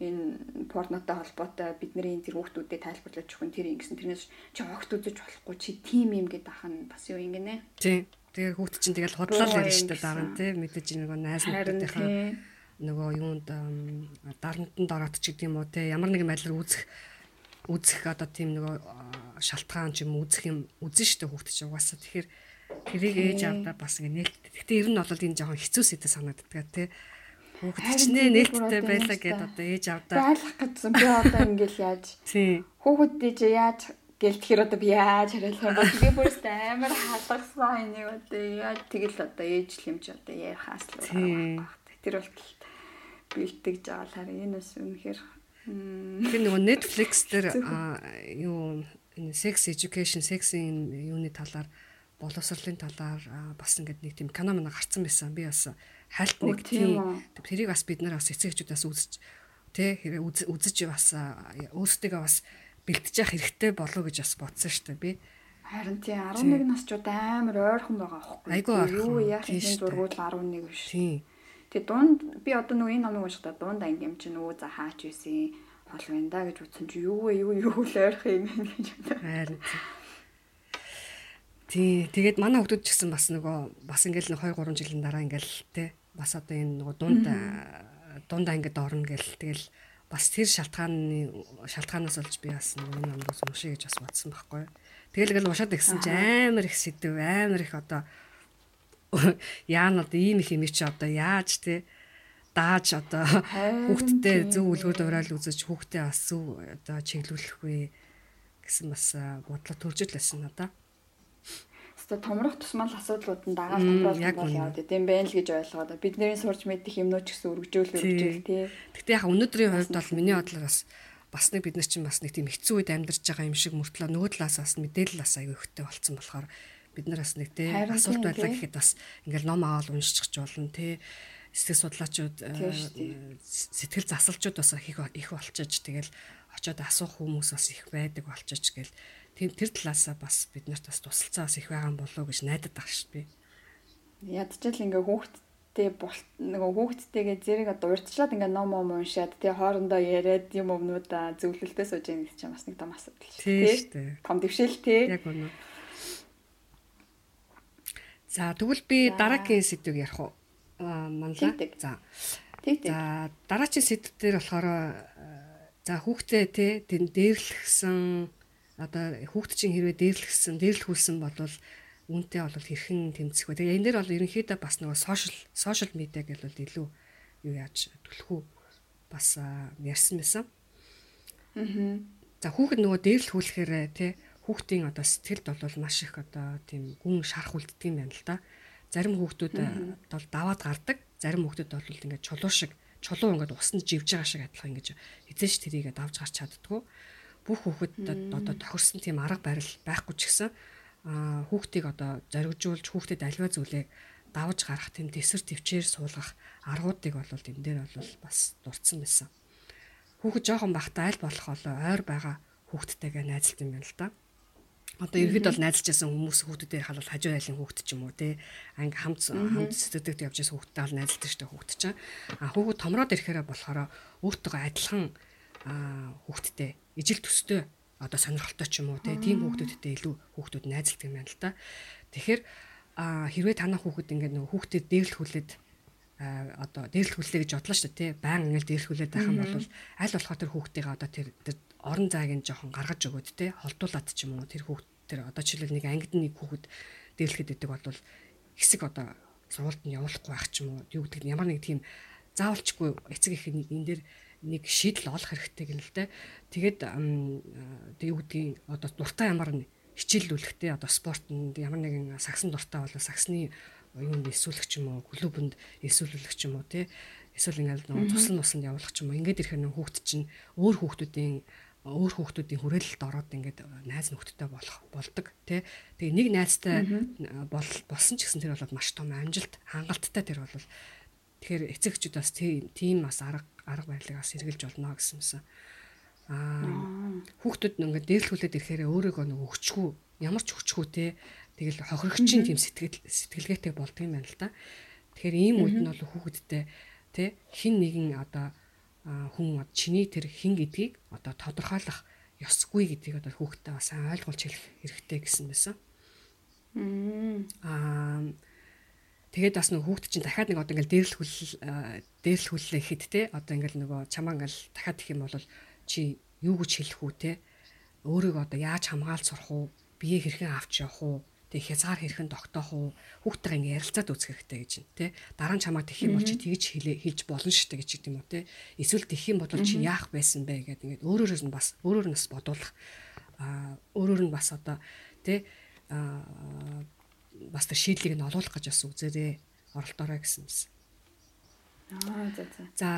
энэ порнотой холбоотой бидний энэ тэр хүүхдүүдэд тайлбарлаж өгөх нь тэр ингэсэн тэрнээс чи огт үзэж болохгүй чи тим юм гэдэг ах нь бас юу юм гинэ. Тийм. Тэгээ хүүхд чинь тэгэл худлаа л ярьж штэ дараа нь тийм мэдээж нөгөө найз нөхдөдийнхээ нөгөө юунд дарамтанд ороод ч гэдэг юм уу те ямар нэгэн байдлаар үзэх үзэх одоо тийм нөгөө шалтгаан ч юм үзэх юм үзэн штэ хүүхд чинь угаасаа. Тэгэхээр тэрийг ээж авдаа бас ингэ нээлт. Гэтэ ер нь бол энэ жоохон хэцүү сэдэ санагддаг тий Хүүхэд ч нэ нээлттэй байлаа гэд одоо ээж авдаа. Байлах гэсэн би одоо ингээл яаж. Тий. Хүүхэдтэй чи яаж гэлтгэхэр одоо би яаж хариулах юм бэ? Би бүрст амар халахсан энийг одоо яаж тэгэл одоо ээжлэмж одоо ярихаас л. Тэр бол бэлтгэж байгаа л харин энэ бас үнэхээр тэр нөгөө Netflix дээр юу энэ sex education sexing юуны талаар боловсролын талаар бас ингээд нэг тийм кино мань гарцсан байсан. Би бас хальт нэг тийм тэрийг бас бид нар бас эцэгчүүдээс үзэж тэ үзэж бас өөрсдөө бас бэлтэж явах хэрэгтэй болов гэж бас бодсон шүү дээ би. Харин тий 11 насчууд амар ойрхон байгаа аахгүй. Айгуу ойрхон. Юу яах юм зургуул 11 биш. Тий. Тэгээ дунд би одоо нөгөө энэ номыг уншихдаа дунд анги юм чи нөгөө за хаач байсан хол байна да гэж утсан чи юу вэ юу юу л ойрхон юм гэж бодоо. Харин тий. Тэгээд манай хүмүүс ч гэсэн бас нөгөө бас ингээл 2 3 жилийн дараа ингээл те бас одоо энэ нөгөө дунд дундаа ингээд орно гэл тэгэл бас тэр шалтгааны шалтгаанаас олж би бас нөгөө энэ номоос уншия гэж бас бодсон байхгүй. Тэгэл гэл уншаад игсэн чи амар их сэдв амар их одоо [LAUGHS] яанууд ийм их юм чи одоо яаж те дааж одоо хүүхдтэй зөв үлгэр дуурайл үзэж хүүхдээ бас зөв одоо чиглүүлэх вэ гэсэн бас бодлоо төрж л байсан надаа. Өөртөө томрох тусмал асуудлууд нь дагаад томруулах бол яваад идэм байх л гэж ойлгоод бидний сурч мэдих юмнууд ч гэсэн өргөжөөл өргөжөөл тий. Гэтэ яг өнөөдрийн хувьд бол миний бодлоор бас бас нэг бид нар чинь бас нэг тийм хэцүү үед амьдарч байгаа юм шиг мөртлөө нөгөө талаас бас мэдээлэл бас аягүй ихтэй болцсон болохоор бид нар бас нэг тий асуулт байлаа гэхэд бас ингээл ном аваад уншиж болно тий. Сэтгэл судлаачид э, сэтгэл засалчууд бас их их болчиж тэгэл очиод асуух хүмүүс бас их байдаг болчиж гэл тэр тэр талаасаа бас бид нарт бас тусалцаа бас их байгаа болов гэж найдаад байгаа шүү би. Ядчил ингээ хүүхдтэй нөгөө хүүхдтэйгээ зэрэг одоо урьдчилаад ингээ ном ном уншаад тий хоорондоо яриад юм өмнүүдээ зөвлөлтөө сууж яах гэж чинь бас нэг том асуудал шүү дээ. Том дэвшил тий. Яг үнэ. За тэгвэл би дараагийн сэдвийг ярих уу? Аа манлаа. За. За дараагийн сэдв дээр болохоор за хүүхдээ тий тэн дээрлэхсэн одоо хүүхд чинь хэрвээ дээрлэхсэн, дээрлэхүүлсэн бол үүнтэй бол хэрхэн тэмцэх вэ? Тэгээ энэ дээр бол ерөнхийдөө бас нөгөө сошиал сошиал медиа гэж бол илүү юу яаж түлхүү бас ярьсан байсан. Аа. За хүүхэд нөгөө дээрлэхүүлэхээр тий хүүхдийн одоо сэтгэлд бол маш их одоо тийм гүн шарах үлддэг юм байна л да. Зарим хүүхдүүд бол даваад гардаг, зарим хүүхдүүд бол ингээд чулуу шиг чулуу ингээд усанд живж байгаа шиг адилхан ингэж эзэж тэрийгээ давж гарч чаддгүй бүх хүүхэд одоо тохирсон тийм арга барил байхгүй ч гэсэн хүүхдийг одоо зоригжуулж хүүхдэд аливаа зүйлээ давж гарах тийм төсөр төвчээр суулгах аргуудыг бол энэ дээр бол бас дурдсан байсан. Хүүхэд жоохон бахта аль болох олоо ойр байгаа хүүхдтэйгээ найзалт юм байна л да. Одоо ерхэд бол найзалж байсан хүмүүс хүүхдүүдээр халал хажуу айлын хүүхд ч юм уу те анги хамт хамт сэтгэдэг явж байсан хүүхдтэй бол найзалдаг штэ хүүхд чинь. А хүүхд томроод ирэхээрээ болохоор өөртөө адилхан хүүхдтэй ижил төстэй одоо сонирхолтой ч юм уу тийм хүүхдүүдтэй илүү хүүхдүүд найзалдаг юм байна л да. Тэгэхээр хэрвээ танаа хүүхэд ингээд нөгөө хүүхдэд дээрлэхүүлээд одоо дээрлэхүүлээ гэж бодлоо шүү дээ. Баян ингээд дээрлэхүүлээд байх юм бол аль болохоор тэр хүүхдийг одоо тэр орон зайг нь жоохон гаргаж өгөөд тий. Холдуулаад ч юм уу тэр хүүхд тэр одоо жишээлбэл нэг ангид нэг хүүхэд дээрлэхэд идэг бол хэсэг одоо сургуульд нь явуулахгүй байх ч юм уу юу гэдэг нь ямар нэг тийм заавалчгүй эцэг их энэ дээр нэг шийдэл олох хэрэгтэй гэнэ л дээ. Тэгээд тэг юу гэдгийг одоо дуртай ямар нэг хичээллүүлэхтэй одоо спортод ямар нэгэн сагсан дуртай бол сагсны юунд эсвэлэх ч юм уу клубэнд эсвэлүүлэх ч юм уу тий эсвэл ингээл нэг туслан нусанд явуулах юм уу. Ингээд ирэхээр нэг хүүхд чинь өөр хүүхдүүдийн өөр хүүхдүүдийн хүрээлэлд ороод ингээд найз нөхдөдтэй болох болдог тий тэгээ нэг найзтай бол болсон ч гэсэн тэр бол маш том амжилт хангалттай тэр бол тэгэхээр эцэгчүүд бас тийм бас арга арга барилыг бас эргэлж болно гэсэн юмсан. Аа хүүхдүүд ингээд дээрлхүүлээд ирэхээр өөрийгөө нэг өгчгүй ямар ч өгчгүй те тэгэл хохирогчийн тийм сэтгэл сэтгэлгээтэй болдго юм байна л да. Тэгэхээр ийм үед нь бол хүүхэдтэй те хин нэгэн одоо хүн чиний тэр хин гэдгийг одоо тодорхойлох ёсгүй гэдгийг одоо хүүхдтэй бас ойлгуулж хэлэх хэрэгтэй гэсэн байсан. Аа Тэгээд бас нэг хүүхд чинь дахиад нэг одоо ингээл дээрлэхүүл дээрлэхүүлээ хэд те одоо ингээл нөгөө чамаа ингээл дахиад их юм бол чи юу гэж хэлэх үү те? Өөрийгөө одоо яаж хамгаалж сурах уу? Бие хэрхэн авч явах уу? Тэг хязгаар хэрхэн тогтоох уу? Хүүхдтэйгээ ингээ ярилцаад үзэх хэрэгтэй гэж байна те. Дараа нь чамаа тэх юм бол чи тэгж хэлээ хэлж болно шүү дээ гэж юм уу те. Эсвэл тэх юм бол чи яах байсан бэ гэдэг ингээд өөрөөрөөс нь бас өөрөөр нь бас бодуулах өөрөөр нь бас одоо те бас тэр шийдлийг нь олуулах гэж бас үзээрээ оролдоорой гэсэн юмсан. Аа за за. За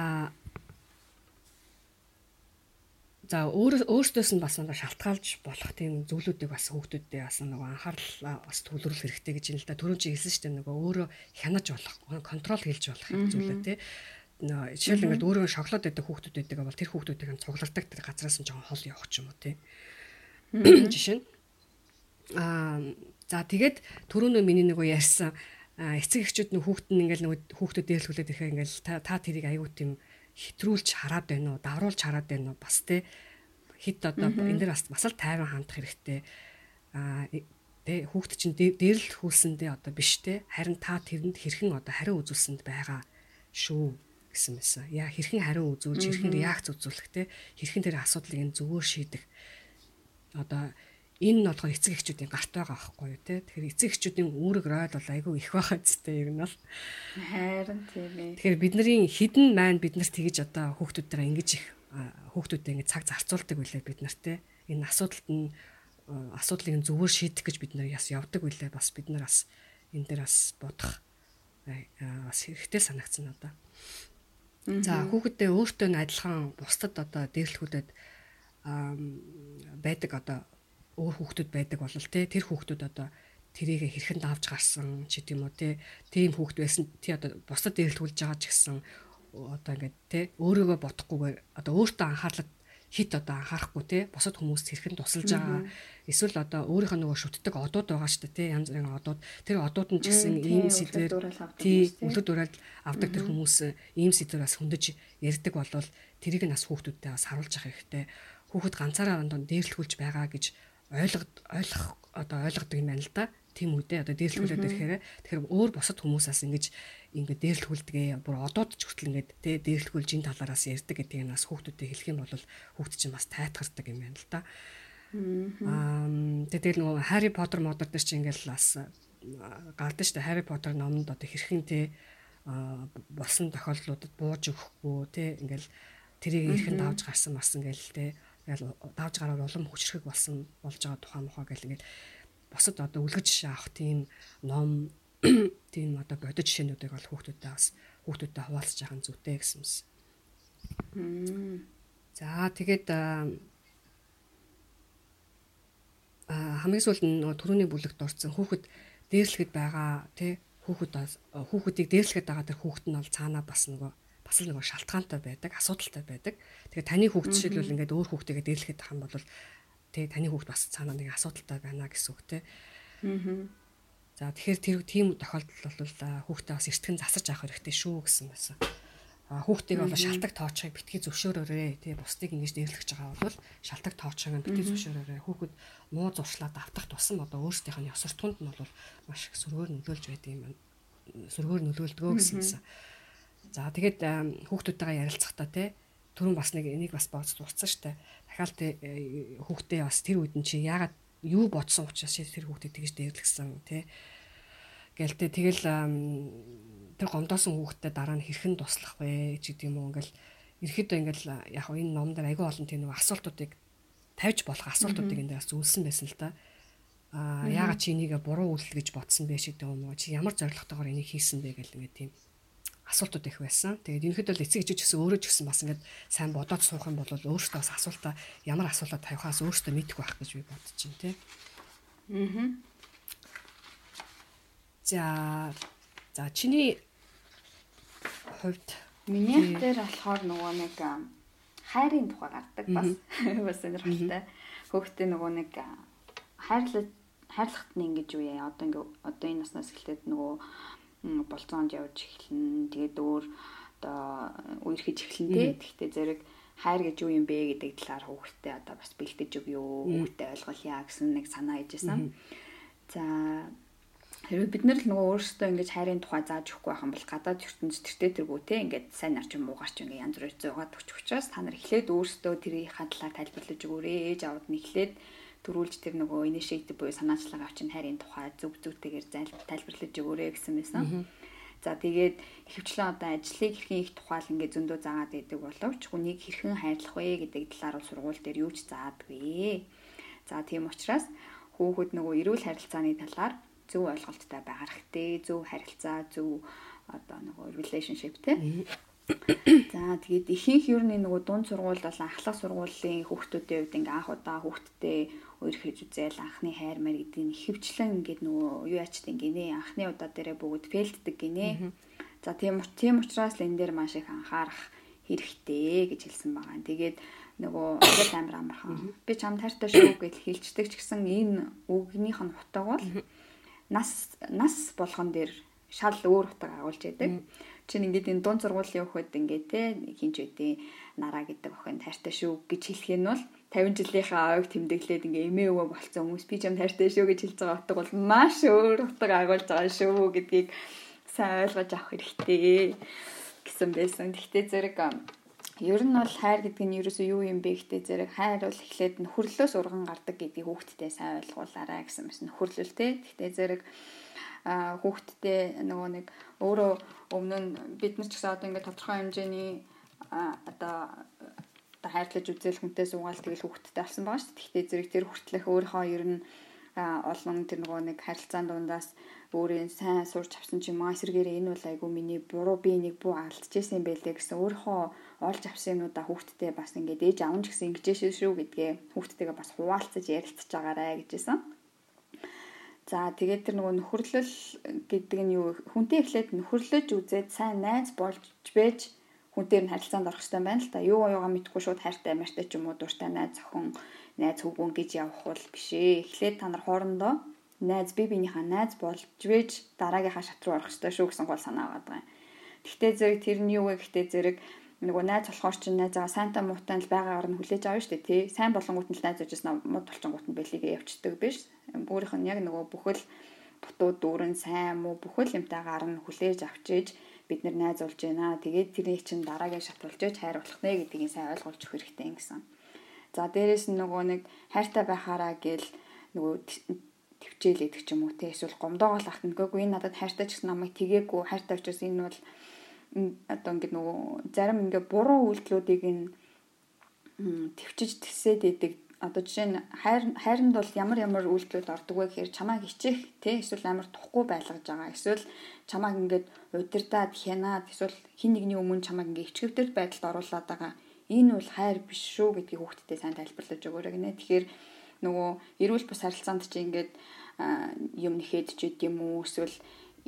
За өөр өөртөөс нь бас нэг шалтгаалж болох тийм зүйлүүдийг бас хүүхдүүдтэй бас нэг анхаарал бас төвлөрөх хэрэгтэй гэж юм л да. Түрүүн чи хэлсэн шүү дээ нөгөө өөрөө хянаж болох, контрол хийж болох зүйлээ тий. Нөгөө жишээл ингээд өөрөө шоколад байдаг хүүхдүүд байдаг бол тэр хүүхдүүдийг нь цугладаг тэр газраас нь жоохон хол явах ч юм уу тий. Жишээ нь аа За тэгээд түрүүнөө миний нөгөө ярьсан. Эцэг эхчүүд нөх хүүхэд нь ингээл нөгөө хүүхдэд дээрлүүлээд ирэхээр ингээл та тэрийг аягүй тийм хэтрүүлж хараад байна уу, давруулж хараад байна уу? Бас те хит одоо энэ дэр бас бас л тайван хандах хэрэгтэй. Аа тэ хүүхэд чинь дээрлэл хүүлсэндээ одоо биш те харин та тэрэнд хэрхэн одоо хариу үзүүлсэнд байгаа шүү гэсэн байсан. Яа хэрхэн хариу үзүүлж хэрхэн реакц үзүүлэх те хэрхэн тэр асуудлыг нь зөвөөр шийдэх. Одоо энэ нь болохоор эцэг эхчүүдийн гарт байгаа байхгүй юу те. Тэгэхээр эцэг эхчүүдийн үүрэг роль бол айгүй их байгаа зүтэй ер нь бол. Харин тийм ээ. Тэгэхээр бидний хідэн маань биднэрт тэгж одоо хүүхдүүдээр ингэж их хүүхдүүдэд ингэ цаг зарцуулдаг үлээ бид нар те. Энэ асуудалд нь асуудлыг зөвөр шийдэх гэж бид нар яс явдаг үлээ бас бид нар бас энэ дээр бас бодох бас хэрэгтэй санагдсан надаа. За хүүхэдтэй өөртөө нь адилхан бусдад одоо дээрлэхүүдэд байдаг одоо өөр хүүхдүүд байдаг бол тэ тэр хүүхдүүд одоо тэрийг хэрхэн давж гарсан ч гэдэм үү те тийм хүүхд байсан тий одоо бусдад дээрлүүлж байгаа ч гэсэн одоо ингээд те өөрийгөө бодохгүйгээр одоо өөртөө анхаарлаа хит одоо анхаарахгүй те бусад хүмүүст хэрхэн тусалж байгаа. Эсвэл одоо өөрийнхөө нөгөө шүтдэг одууд байгаа шүү дээ те янз бүрийн одууд. Тэр одууд нь ч гэсэн ийм сэдвэр тий өлөд уурал авдаг тэр хүмүүс ийм сэдвэр бас хөндөж ярьдаг болвол тэрийг нас хүүхдүүдтэй бас харуулж явах хэрэгтэй. Хүүхэд ганцаараа дээрлэхүүлж байгаа гэж ойлгох ойлгох одоо ойлгодог юм байна л да тийм үедээ одоо дээрлэхүүлээд ирэхээр тэгэхээр өөр босод хүмүүсээс ингэж ингээд дээрлэхүүлдэгэ бүр одоод ч хүртэл ингээд тэ дээрлэхүүлж ин талаараас ярьдаг гэдэг нь бас хүүхдүүдэд хэлэх юм бол хүүхд чинь бас тайтгардаг юм байна л да. Аа тэгэл нөгөө Harry Potter модер дээр чинь ингээд бас гардаг шүү дээ. Harry Potter номонд одоо хэрхэн тэ болсон тохиолдлуудад бууж өгөхгүй тэ ингээл тэрийг хэрхэн давж гарсан бас ингээл тэ ингээл давж гараад улам хүчрэх болсон болж байгаа тухайн мохоо гэл ингээл босод одоо үлгэж авах тийм ном [CLEARS THROAT] тийм одоо бодит жишээнүүдийг бол хүүхдүүдэд бас хүүхдүүдэд хуваалцаж байгаа нь зүйтэй гэсэн юм. За тэгээд а хамгийн сүүлд нөгөө төрөний бүлэгт орсон хүүхэд дээрлэхэд байгаа тий хүүхэд хүүхдийг дээрлэхэд байгаа тэр хүүхэд нь бол цаанаа бас нөгөө бас л нөгөө шалтгаантай байдаг, асуудалтай байдаг. Тэгээд таны хүүхд жишээлбэл ингээд өөр хүүхдтэйгээ дээрлэхэд байгаа юм бол тий таны хүүхд бас цаанаа нэг асуудалтай байна гэсэн үг тий. Аа. За тэгэхээр тэр тийм тохиолдол бол хүүхдээ бас эртгэн засаж авах хэрэгтэй шүү гэсэн байсан. А хүүхдийг бол шалтак тоочхыг битгий зөвшөөрөөрэй тий бусдыг ингэж дээрлэж байгаа бол шалтак тоочхыг битгий зөвшөөрөөрэй. Хүүхэд муу зуршлаад автах тусам одоо өөрсдийнх нь ёс суртахуунд нь бол маш их сөргөөр нөлөөлж байдаг юм байна. Сөргөөр нөлөөлдгөө гэсэн юмсан. За тэгээд хүүхдүүдтэйгээ ярилцахдаа тий түрүүн бас нэг энийг бас бооц дурцсан штэ дахиад э, хүүхдээ бас тэр үед нь чи яагаад юу бодсон учраас тэр хүүхдээ тэгж дээрлэгсэн тий гэлтэй тэгэл тэр гомдоосон хүүхдээ дараа нь хэрхэн туслах вэ ч гэдэг юм уу? Ингээл ерөөдөө ингээл яг энэ ном дээр агүй олон тийм нэг асуултуудыг тавьж болох асуултуудыг энэ дээрс үлсэн байсан л да а яагаад чи энийг буруу үйлдэл гэж бодсон бэ гэдэг юм уу? Чи ямар зоригтойгоор энийг хийсэн бэ гэл ингээд тийм асуултууд их байсан. Тэгээд ерөнхийдөө л эцэг ээжч гэсэн өөрөө ч гэсэн бас ингээд сайн бодоод суух юм бол өөртөө бас асуултаа ямар асуултаа тавихаас өөртөө мэдэх байх гэж би бодож байна тий. Аа. За за чиний хувьд миний дээр болохоор нөгөө нэг хайрын тухай гардаг бас [LAUGHS] бас сонирхолтой. Хөөхтэй нөгөө нэг хайрлах хайрлахт нь ингэж яа одоо ингээ одоо энэ наснаас эхлээд нөгөө болцоонд явж эхэлнэ. Тэгээд өөр одоо үерхэж эхэлнэ тий. Гэхдээ зэрэг хайр гэж юу юм бэ гэдэг талаар хүүхдэд одоо бас бэлдэж өгөө. Хүүхдэд ойлгуулъя гэсэн нэг санаа ижсэн. За хэрвээ бид нар л нөгөө өөрсдөө ингэж хайрын тухай зааж өгөхгүй байх юм бол гадаад ертөнд тэртээ тэргүү те ингээд сайн нар ч юм уу гарч ингээд янз бүрээр зугаад өгч учраас та нар эхлээд өөрсдөө тэрийн хадлаа тайлбарлаж өгөөрэй. Ээж аауд нь эхлээд төрүүлж тэр нөгөө initiative буюу санаачлага авчин хайрын тухай зөв зөвтэйгээр тайлбарлаж өгөөрэй гэсэн байсан. За тэгээд ихэвчлэн одоо ажлыг хэрхэн их тухайл ингээд зөндөө заагаад байдаг боловч хүнийг хэрхэн хайрлах вэ гэдэг талаар бол сургууль дээр юу ч заадаггүй. За тийм учраас хүүхэд нөгөө эрүүл харилцааны талаар зөв ойлголттой байгаа хэрэгтэй. Зөв харилцаа, зөв одоо нөгөө relationship те. За тэгээд ихэнх ер нь нөгөө дунд сургууль болон ахлах сургуулийн хүүхдүүдийн хувьд ингээ анх удаа хүүхдтэй өөр хийж үзэл анхны хайр мар гэдгийг ихэвчлэн ингээд нөгөө юу ячт ингэнэ анхны удаа дээрээ бүгд фейлддэг гинэ. За тийм тийм учраас энэ дээр маш их анхаарах хэрэгтэй гэж хэлсэн байгаа. Тэгээд нөгөө ингээд амар амархан. Би чамд хайртай шүү [COUGHS] гэж хэлцдэг ч гэсэн энэ үгнийх нь утга бол нас нас болгон дээр шал өөр утга агуулж яадаг. Чин ингээд энэ дунд сургуулийн хөхөд ингээд те хинч үдээ нараа гэдэг охин хайртай шүү гэж хэлэх нь бол 50 жилийнхаа ойг тэмдэглээд ингээ эмээ өвөө болцсон хүмүүс би ч юм хайртай шүү гэж хэлж байгаа утга бол маш өөр утга агуулж байгаа шүү гэдгийг сайн ойлгож авах хэрэгтэй гэсэн байсан. Гэхдээ зэрэг ер нь бол хайр гэдэг нь ерөөсөө юу юм бэ гэхдээ зэрэг хайр бол эхлээд нөхөрлөөс урган гардаг гэдгийг хүүхдтэй сайн ойлгуулаарай гэсэн мэс нөхөрлөлтэй. Гэхдээ зэрэг хүүхдтэй нөгөө нэг өөрөө өмнө нь бид нар ч гэсэн одоо ингээд тодорхой хэмжээний одоо одоо хайрлаж үзэл хүнтэй суугаал тэгэл хүүхдтэй алсан байгаа шүү дээ. Гэхдээ зэрэг тэр хүртлэх өөрийнхөө ер нь олон тэр нөгөө нэг харилцаан дундаас өөрийн сайн сурч авсан ч юм аа эсэргээр энэ бол айгу миний буруу би нэг бүү алдчихсэн юм байлээ гэсэн өөрийнхөө олж авсан юмудаа хүүхдтэй бас ингээд ээж аав ч гэсэн ингэж шүү гэдгээ хүүхдтэйгээ бас хуваалцаж ярилцж байгаарэ гэжсэн. За тэгээд тэр нөгөө нөхөрлөл гэдэг нь юу хүнтэй эхлээд нөхөрлөж үзээд сайн найз болж байж хүнтэй нь харилцаанд орох хэрэгтэй байна л да. Юу юугаа мэдгүй шууд хайртай мартай ч юм уу дуртай найз охин найз хүүгүн гэж явах бол биш ээ. Эхлээд та нар хоорондоо найз би биенийхээ найз болж вэж дараагийнхаа шат руу орох хэрэгтэй шүү гэсэн гол санаа байгаа даа. Гэхдээ зэрэг тэр нь юу вэ гэхдээ зэрэг нөгөө найз болохоор чинь найзаа сайнтай муутай л байгаагаар нь хүлээж авна шүү дээ тий. Сайн болонгууд нь л найз ужсан мод болчонгууд нь бэлигээ явчихдаг биш. Өөрийнх нь яг нөгөө бүхэл бутуу дүүрэн сайн муу бүхэл юмтайгаар нь хүлээж авчиж бид нар найз болж байна. Тэгээд тэрний чинь дараагийн шат болж хайр болох нэ гэдгийг сайн ойлгуулж өгөх хэрэгтэй гэсэн. За дээрэс нь нөгөө нэг хайртай байхаараа гэл нөгөө төвчээл идэх ч юм уу те эсвэл гомдоогоо л ахна гэгүй энэ надад хайртай ч гэсэн намайг тгээгүй хайртай учраас энэ бол одоо ингээд нөгөө зарим ингээд буруу үйлдэлүүдийг нь төвчж тэсээд идэг одоо жишээ нь хайр хайранд бол ямар ямар үйлдэлүүд ордог вэ гэхээр чамааг хичээх те эсвэл амар тухгүй байлгаж байгаа эсвэл чамааг ингээд удирдаад хянаад эсвэл хин нэгний өмнө чамааг ингээд ичгэвдэл байдалд оруулаад байгаа. Энэ бол хайр биш шүү гэдгийг хүүхдэд сайн тайлбарлаж өгөөрэй гинэ тэгэхээр нөгөө эрүүл бус харилцаанд чи ингээд юм нэхэд ч юм уу эсвэл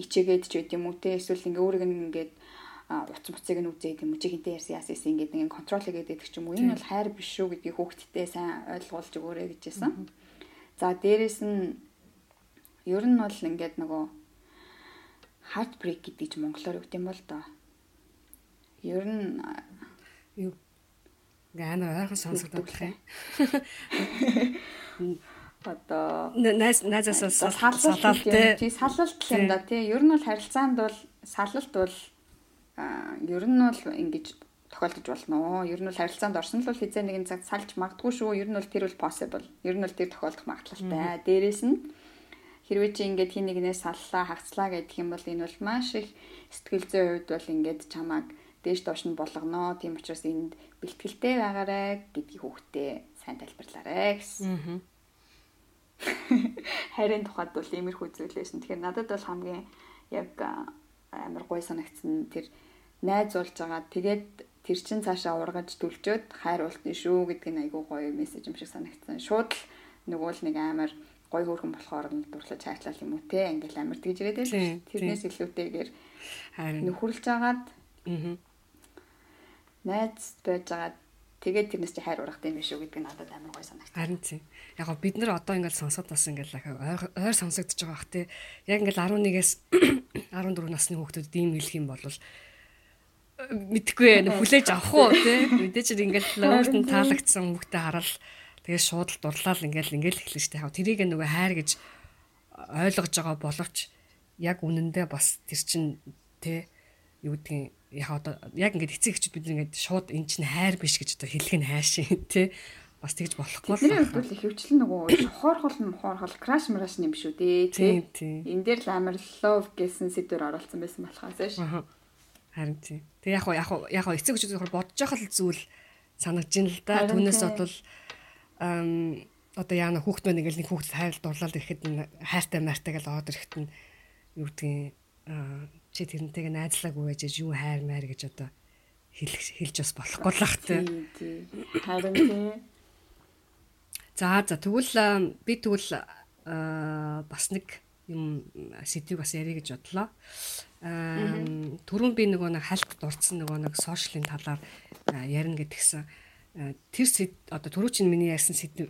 ичээгээд ч юм уу те эсвэл ингээ өөрийг ингээд уц муцыг нь үзээд юм чи хинтээ ярьсан яас ийсэн ингээд нэг контрол хийгээд идэх ч юм уу? Энэ бол хайр биш шүү гэдгийг хүүхдтэй сайн ойлгуулж өгөөрэй гэжсэн. За дээрэс нь ер нь бол ингээд нөгөө heart break гэдэг чинь монголоор үг юм бол доо. Ер нь юу? Гаана ойрхон сонсогдох юм одоо найз найзаас салалт тий салалт юм да тий. Ер нь бол харилцаанд бол салалт бол ер нь бол ингэж тохиолдож болно. Ер нь бол харилцаанд орсон л бол хизээ нэгэн цаг салж магадгүй шүү. Ер нь бол тэр бол possible. Ер нь бол тэр тохиолдох магадлалтай. Дээрээс нь хэрвээ чи ингээд хин нэгнээс саллаа, хагцлаа гэдэг юм бол энэ бол маш их сэтгэл зүйн хувьд бол ингээд чамааг дээш доош нь болгоно. Тийм учраас энд бэлтгэлтэй байгаарэ гэдгийг хүүхдээ сайн тайлбарлаарэ гэсэн. [LAUGHS] Харин тухайд бол иймэрхүү зүйл байсан. Тэгэхээр надад бол хамгийн яг амар гой санагдсан тэр найзуулж байгаа. Тэгээд тэр чин цаашаа ургаж дүлжөөд хайр уултны шүү гэдг нь айгүй гоё мессеж юм шиг санагдсан. Шууд л нөгөө л нэг амар гой хөөрхөн болохоор нь дурлаж хайрлал юм уу те ингээл амар тэгж ирээд л тэрнээс илүүтэйгээр нөхөрлж агаад найз байж агаад Тэгээд тэрнээс чи хайр урах юм биш үү гэдг нь надад амар гой санагдав. Харин тийм. Яг гоо бид нар одоо ингээл сонсоод бас ингээл ойр сонсогдож байгаа бах тий. Яг ингээл 11-ээс 14 [COUGHS] насны хүүхдүүд ийм хэлэх юм бол мэдхгүй ээ хүлээж авах уу тий. Мэдээж ингээл өөрт нь таалагдсан хүүхдээ хараад тэгээд шууд л дурлал ингээл ингээл эхлэж штэ. Яг тэрийг нөгөө хайр гэж ойлгож байгаа боловч яг үнэндээ бас тэр чин тий юу гэдгийг яг одоо яг ингээд эцэг эхчүүд бид ингээд шууд эн чинь хайр биш гэж одоо хэлэх нь хайшин [LAUGHS] тий бас тэгж болохгүй л байна. Тэр их хөвчлэн нөгөө хоорхол хоорхол краш мараш юм шүү дээ тий. Энд дээр л амар love гэсэн сэдвэр оруулсан байсан болохоос ш. Харин тий. Тэг яг яг яг эцэг эхчүүд бодож л зүйл санагдж ин л да. Түүнээс бол ам одоо яана хүүхд мэн ингээл нэг хүүхд хайр дурлал ирэхэд хайртай майртай гэж ороод ирэхэд нь юу гэдгийг чи тэрнтэйг найзлаагүй байж юу хайр майр гэж одоо хэлж хэлж бас болохгүй л ах тий. Харин тий. За за тэгвэл би тэгвэл бас нэг юм сэдвийг бас ярих гэж бодлоо. Аа түрүүн би нөгөө нэг хальт дурдсан нөгөө нэг сошиалын талаар ярина гэдгсэн. Тэр одоо түрүү чинь миний ярьсан сэдв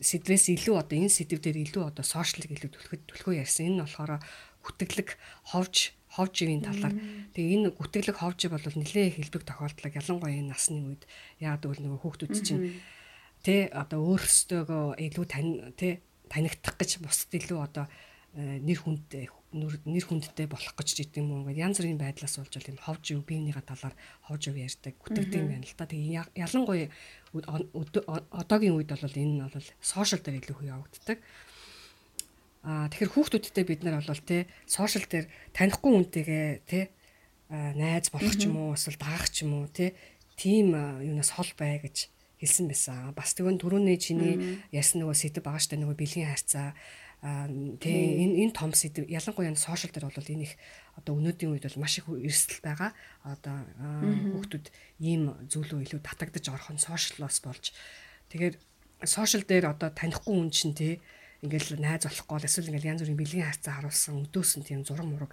сэдвээс илүү одоо энэ сэдв дээр илүү одоо сошиалыг илүү төлөхөд төлөхөө ярьсан. Энэ нь болохоор гүтгэлэг ховж ховжийн талаар тэгээ энэ гүтгэлэг ховж бол нэлээд хэлбэг тохиолдлог ялангуяа энэ насны үед яагаад гэвэл нөгөө хүүхдүүд чинь тэ одоо өөрсдөө илүү тань тэ танигдах гэж бусд илүү одоо э, нэр хүндтэй нэр хүндтэй болох гэж гэдэг юм уу ингээд янз бүрийн байдлаас болж бол юм ховж юу биенийхээ талаар ховж юу ярьдаг гүтгдэг юм байна л да. Тэгээ ялангуяа одоогийн үед бол энэ нь бол сошиал дээр илүү хөө явагддаг. Аа тэгэхээр хүүхдүүдтэй бид нар бол те сошиал дээр танихгүй хүнтэйгээ те найз болох ч юм уу эсвэл даах ч юм уу те тийм юунаас хол бай гэж хэлсэн байсан. Бас тэгвэл түрүүний чиний ярьсан нөгөө сэдв байгаа штэ нөгөө бэлгийн харьцаа тэгээ энэ энэ том сэдв ялангуяа сошиал дээр бол энэ их одоо өнөөдрийн үед бол маш их эрсдэл байгаа. Одоо хүүхдүүд ийм зүйлөө илүү татагдж орох нь сошиалоос болж. Тэгээд сошиал дээр одоо танихгүй хүн чинь тий ингээл найз болохгүй эсвэл ингээл янз бүрийн бэлгийн харьцаа харуулсан өдөөсөн тийм зураг мураг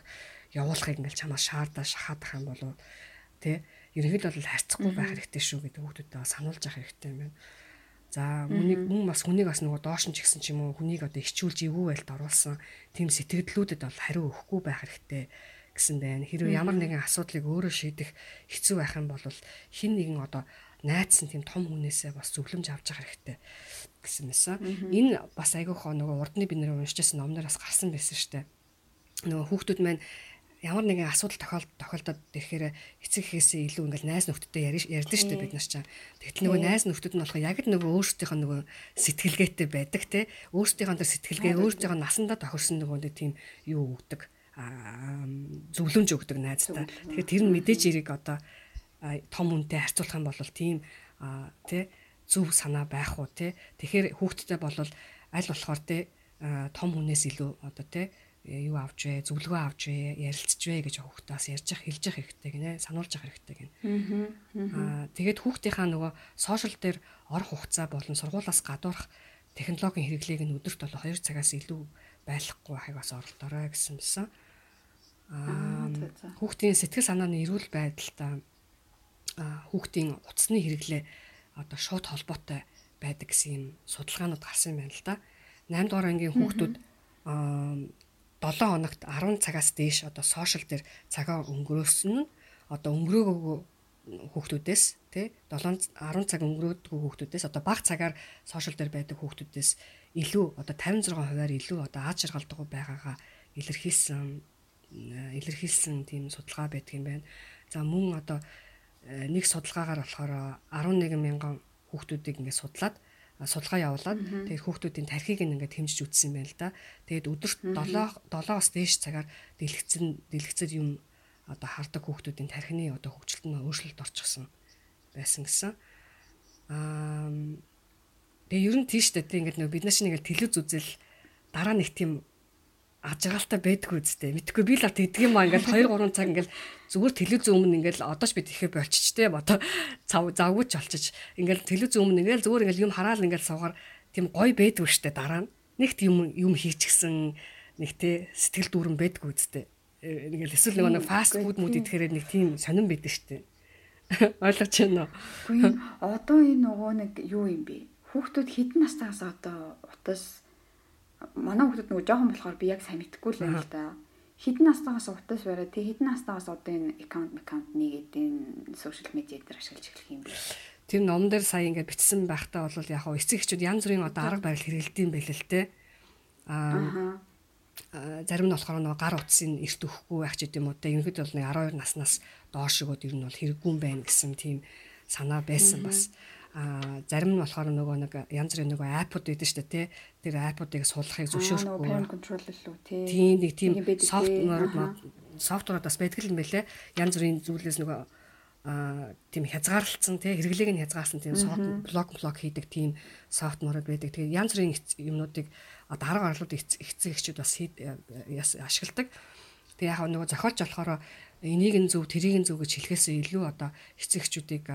явуулахыг ингээл чамаас шаардаа шахаад ах юм болов тий ерөнхийдөө бол харьцахгүй байх хэрэгтэй шүү гэдэг хүүхдүүдэд сануулж явах хэрэгтэй юм байна. За хүнийг мөн бас хүнийг бас нөгөө доош нь ч гэсэн ч юм уу хүнийг одоо ихчүүлж эвгүй байлд оруулсан тийм сэтгэлдлүүдэд бол хариу өгөхгүй байх хэрэгтэй гэсэн байна. Хэрвээ ямар нэгэн асуудлыг өөрөө шийдэх хэцүү байх юм бол хин нэгэн одоо найдсан тийм том хүнээсээ бас зөвлөмж авч явах хэрэгтэй гэсэн мэсэн. Энэ бас айгүйхоо нөгөө урдны бид нэр уншижсэн номноос гарсан байсан дээ. Нөгөө хүүхдүүд маань ямар нэгэн асуудал тохиол тохиолдоод ирэхээр эцэг эхээсээ илүү ингээл найз нөхдөдтэй ярьна шүү дээ бид нар ч. Тэгтэл нөгөө найз нөхдөд нь болох яг л нөгөө өөрсдийнх нь нөгөө сэтгэлгээтэй байдаг те. Өөрсдийнх нь сэтгэлгээ өөрсдийнх нь насандаа тохирсон нөгөө тийм юу өгдөг зөвлөмж өгдөг найздаа. Тэгэхээр тэр нь мэдээж эрийг одоо том хүнтэй харьцуулах юм бол тийм тий зөв санаа байх уу тий. Тэгэхээр хүүхдтэй бол аль болохоор тий том хүнээс илүү одоо тий юу авч вэ, зөвлөгөө авч вэ, ярилцж вэ гэж хүүхдээс ярьж явах, хэлж явах хэрэгтэй гинэ, сануулж явах хэрэгтэй гинэ. Аа тэгээд хүүхдийнхаа нөгөө сошиал дээр орох хугацаа болон сургуулаас гадуурх технологийн хэрэглээг нь өдөрт бол 2 цагаас илүү байлахгүй байхыг бас оролдоорой гэсэн мэсэн. Аа хүүхдийн сэтгэл санааны эрүүл байдалтай хүүхдийн утасны хэрэглээ одоо шууд холбоотой байдаг гэсэн юм судалгаанууд гарсан байна л да. 8 дугаар ангийн хүүхдүүд 7 хоногт 10 цагаас дээш одоо сошиал дээр цагаа өнгөрөөсөн нь одоо өнгөрөөгөө хүүхдүүдээс тий 7 10 цаг өнгөрөөдгөө хүүхдүүдээс одоо бага цагаар сошиал дээр байдаг хүүхдүүдээс илүү одоо 56 хувиар илүү одоо аз жаргалдаг байгаагаа илэрхийлсэн илэрхийлсэн тийм судалгаа байдаг юм байна. За мөн одоо э, нэг судалгаагаар болохоор 11 мянган хүүхдүүдийг ингээд судлаад судалгаа явуулаад тэгээд хүүхдүүдийн тархийг ингээд хэмжиж үзсэн байна л да. Тэгээд өдөрт 7 7-оос дээш цагаар дэлгэцэн дэлгэцэд юм одоо хардаг хүүхдүүдийн тархины одоо хөгжилт нь өөрчлөлт орчихсон байсан гэсэн. Аа тэгээ ер нь тийш дээ ингээд нэг бид нар чинь ингээд телевиз үзэл дараа нэг тийм ажигалтай байдгүй үстэй. Мэдхгүй би л тэгдэг юм аа ингээл [LAUGHS] 2 3 цаг ингээл зүгээр телевиз өмнө ингээл одооч би тэгэхэ болчихжтэй одоо цав завгүй ч болчих. Ингээл телевиз өмнө ингээл зүгээр ингээл юм хараал ингээл суугаар тийм гой байдгүй штэ дараа нь. Нэгт юм юм хийчихсэн нэг те сэтгэл дүүрэн байдгүй үстэй. Э, ингээл эсвэл нэг фаст фуд мууд идэхээр нэг тийм сонирн байдаг штэ. [LAUGHS] Ойлгож байна уу? Одоо энэ нөгөө нэг юу юм бэ? Хүүхдүүд хэдэн настайгаас одоо утас манай хүмүүс нөгөө жоохон болохоор би яг сайн мэдэхгүй л байна л да. Хэдэн настайгаас утас бариад тэг хэдэн настайгаас одоо энэ аккаунт аккаунт нэгээд энэ сошиал медиа дээр ашиглаж эхлэх юм бэ? Тэр ном дээр сая ингээд бичсэн байхдаа бол яг хаа эцэг эхчүүд янз бүрийн одоо арга барил хэрэгэлдэм байл л те. Аа зарим нь болохоор нөгөө гар утсын эрт өгөхгүй байх ч гэдэм үү те. Ерөнхийдөө бол нэг 12 наснаас доошгоод ер нь бол хэрэггүй юм байна гэсэн тийм санаа байсан бас. Mm -hmm а зарим нь болохоор нөгөө нэг янз бүрийн нөгөө апууд байдаг шүү дээ тий. Тэр апуудыг суулгахыг зөвшөөрөхгүй. Parent control л үү тий. Тийм нэг тийм софтвер софтверууд бас байдаг юм байлээ. Янз бүрийн зүйлээс нөгөө а тийм хязгаарлалцсан тий хэрэглээг нь хязгаарласан тийм блок блок хийдэг тийм софтверууд байдаг. Тэгээ янз бүрийн юмнуудыг дарга орлууд эцэг эхчүүд бас ашигладаг. Тэгээ яг нөгөө зохиолч болохоор энийг нь зөв тэрийг нь зөв гэж хэлэхээс илүү одоо эцэг эхчүүдийг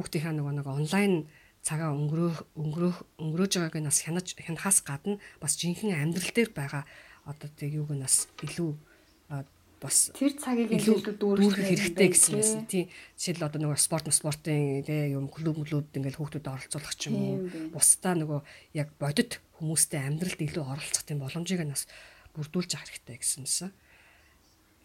хүүхдийнхаа нөгөө нэг онлайн цагаа өнгөрөөх өнгөрөөх өнгөрөөж байгааг нь бас хянаж хянахаас гадна бас жинхэнэ амьдрал дээр байгаа одоо тэг юуг нь бас илүү бас тэр цагийг илүү дүүргэх хэрэгтэй гэсэн юм. Тийм. Жишээл одоо нөгөө спорт спортын тий юм клуб клубд ингээл хүүхдүүдэд оролцуулах ч юм уу. Бусдаа нөгөө яг бодит хүмүүстэй амьдралд илүү оролцох тийм боломжийг нь бас бүрдүүлж авах хэрэгтэй гэсэн юм.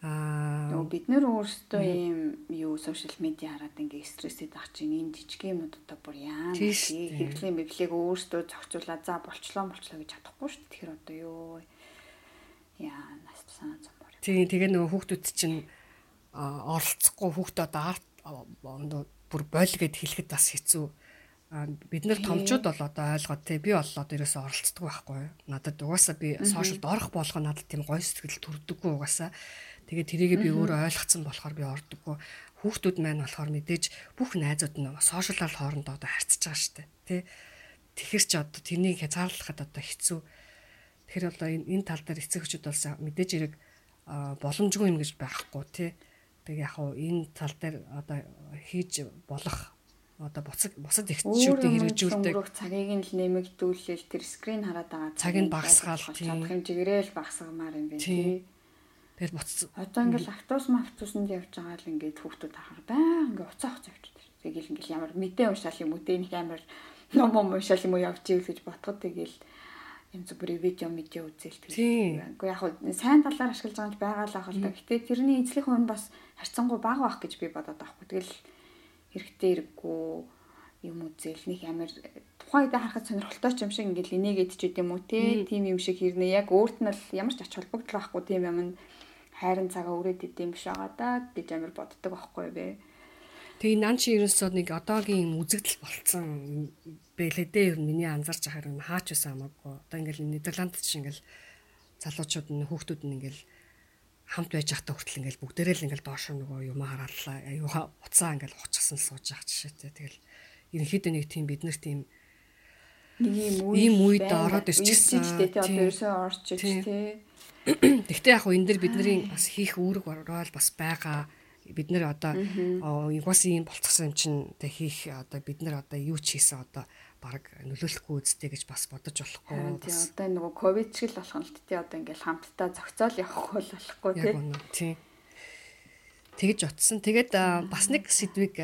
Аа нөгөө бид нэр өөрсдөө ийм юу сошиал медиа хараад ингээ стрессэд ах чинь энэ жижиг юмнууд одоо бүр яа хэрэглэн мэдлэг өөрсдөө зохицуулаад за болчлоо болчлоо гэж чадахгүй шүү дээ. Тэгэхээр одоо юу яа нас санаа зомбор. Тийм тэгээ нөгөө хүүхдүүд чинь оролцохгүй хүүхдээ одоо арт бүр бойл гэд хэлэхэд бас хэцүү. Бид нар томчууд бол одоо ойлгоод тий би бол одоо ерөөсөй оролцдог байхгүй. Надад угаасаа би сошиалд орох болгоо надад тийм гоё сэтгэл төрдөггүй угаасаа Тэгээд тэрийг би өөрөө ойлгоцсон болохоор би ордоггүй. хүүхдүүд маань болохоор мэдээж бүх найзууд нь сошиалал хоорондоо одоо харьцаж байгаа дээ. Тэ. Тэгэхэр чи одоо тэрнийг хязгаарлахад одоо хэцүү. Тэгэхээр одоо энэ тал дээр эцэг эхчүүд бол мэдээж хэрэг боломжгүй юм гэж байхгүй тий. Тэг яг хуу энэ тал дээр одоо хийж болох одоо буцаг бусад эхчүүдийн хэрэгжүүлдэг цагийг нь л нэмэгдүүлэл тэр скрин хараад байгаа цаг нь багасгаал чадах хэмжээгээрээ л багасгамаар юм байна тий. Тэгэл буцсан. Одоо ингээл автобус автобусанд явж байгаа л ингээд хүүхдүүд ахаар баян ингээд уцаа уцаа явчихдаг. Тэгэл ингээл ямар мэдээ уншаал юм уу нэг амар ном ном уншаал юм уу явж ивэл гэж ботход тэгэл юм бүр видео медиа үзэл тэгээ. Уу яг сайн талаар ашиглаж байгаа нь байгаа л ах л да. Гэтэ тэрний эзлэх хүн бас харьцангуй бага байх гэж би бодоод байхгүй. Тэгэл хэрэгтэй хэрэггүй юм үзэл нэг амар тухайн үедээ харахад сонирхолтой ч юм шиг ингээл инээгээд ч гэдэм үү те тийм юм шиг хэрнээ яг өөрт нь л ямар ч ач холбогдол байхгүй тийм юм нь хайрын цагаа өрөөд идэм биш байгаа да гэж амар боддог байхгүй бэ. Тэгээ нан чи ерөнсөө нэг одоогийн үзэгдэл болцсон бэлээ дээ. Ер нь миний анзарч байхаар юм хаач байсан хамаагүй. Одоо ингээл Нидерландд чинь ингээл залуучууд нь хүүхдүүд нь ингээл хамт байж байхдаа хүртэл ингээл бүгдээрээ л ингээл доошоо нөгөө юм хараалаа аюуха уцаа ингээл хуцсан сууж байгаа жишээтэй тэгэл ерөнхийдөө нэг тийм бид нарт тийм ийм үед ороод ирчихсэн. тий одоо ерөөсөө орж ич Тэгтээ яг хөө энэ дэр бидний бас хийх үүрэг орол бас байгаа. Бид нэр одоо бас ийм болцсон юм чинь тэг хийх одоо бид нар одоо юу ч хийсэн одоо баг нөлөөлөхгүй үсттэй гэж бас бодож болохгүй. Бас одоо нөгөө ковид шиг л болох нь л тий одоо ингээл хамтдаа зохицоол явахгүй л болохгүй тий. Тэгэж утсан тэгээд бас нэг сэдвийг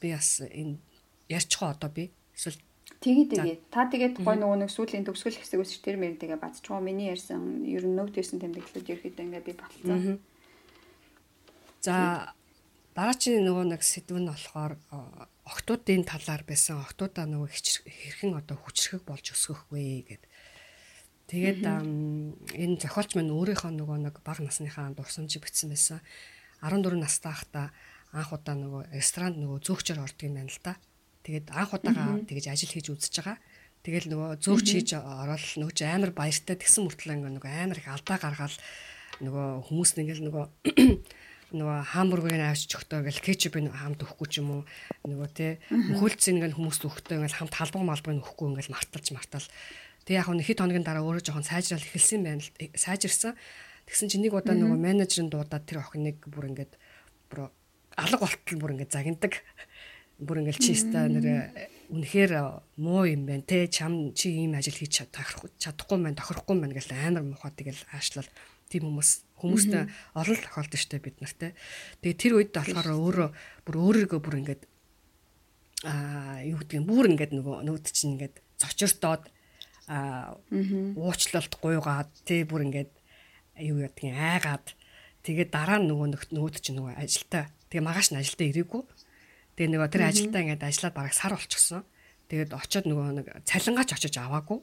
би бас энэ ярьчихоо одоо би. Эсвэл Тэгээ тэгээ та тэгээд гой нөгөө нэг сүүлийн төгсгөл хэсэг үсч тэр мэр тэгээ бацчихоо миний ярьсан ер нь нөт ирсэн тэмдэглэлүүд ерөөхдөө ингээ би баталсан. За дараачийн нөгөө нэг сэдв нь болохоор октоодын талаар байсан октоодаа нөгөө хэрхэн одоо хүчрхэг болж вэ гэд. Тэгээд энэ зохиолч маань өөрийнхөө нөгөө нэг бага насныхаа дурсамжийг бичсэн байсан. 14 настай хахта анх удаа нөгөө ресторанд нөгөө зөөгчөөр ордог юм байна л да. Тэгээд анх удаага тэгэж ажил хийж үзэж байгаа. Тэгэл нөгөө зөөгч хийж ороод нөгөө амар баяртай тэгсэн мөртлөө нөгөө амар их алдаа гаргаал нөгөө хүмүүс нэгэл нөгөө [CLEARS THROAT] нөгөө хамбургийг авчиж өгтөө гэл кетчуп нь хамт өгөхгүй ч юм уу. Нөгөө те мөхөлц ингээл хүмүүст өгтөө ингээл хамт халбаг малбаг өгөхгүй ингээл марталж мартал. Тэг яг нэг хэд хоногийн дараа өөрөө жоохон сайжрал эхэлсэн байна л э, сайжирсан. Тэгсэн чинь нэг удаа нөгөө менежерын дуудаад тэр охиныг бүр ингээд бүр алга болтол бүр ингээд загиндаг бүр ингээл чи ста нэр үнэхээр муу юм байна те чам чи ийм ажил хийж чадахгүй маань тохирохгүй маань гэл амар мухаа тэгэл аашлал. Тийм хүмүүс хүмүүстээ олон тохиолдсон штэ бид нартэй. Тэгээ тэр үед болохоор өөрөө бүр өөрийгөө бүр ингээд аа юу гэдэг юм бүр ингээд нөгөө нүүд чинь ингээд зочирдоод аа уучлалт гуйгаад тий бүр ингээд юу гэдгийг айгаад. Тэгээ дараа нь нөгөө нүүд чинь нөгөө ажилтаа. Тэгээ магаш нь ажилтаа ирээгүй. Тэгээ нөгөө тэр ажилтаа ингээд ажиллаад бараг сар болчихсон. Тэгээд очиод нөгөө нэг цалингаач очиж аваагүй.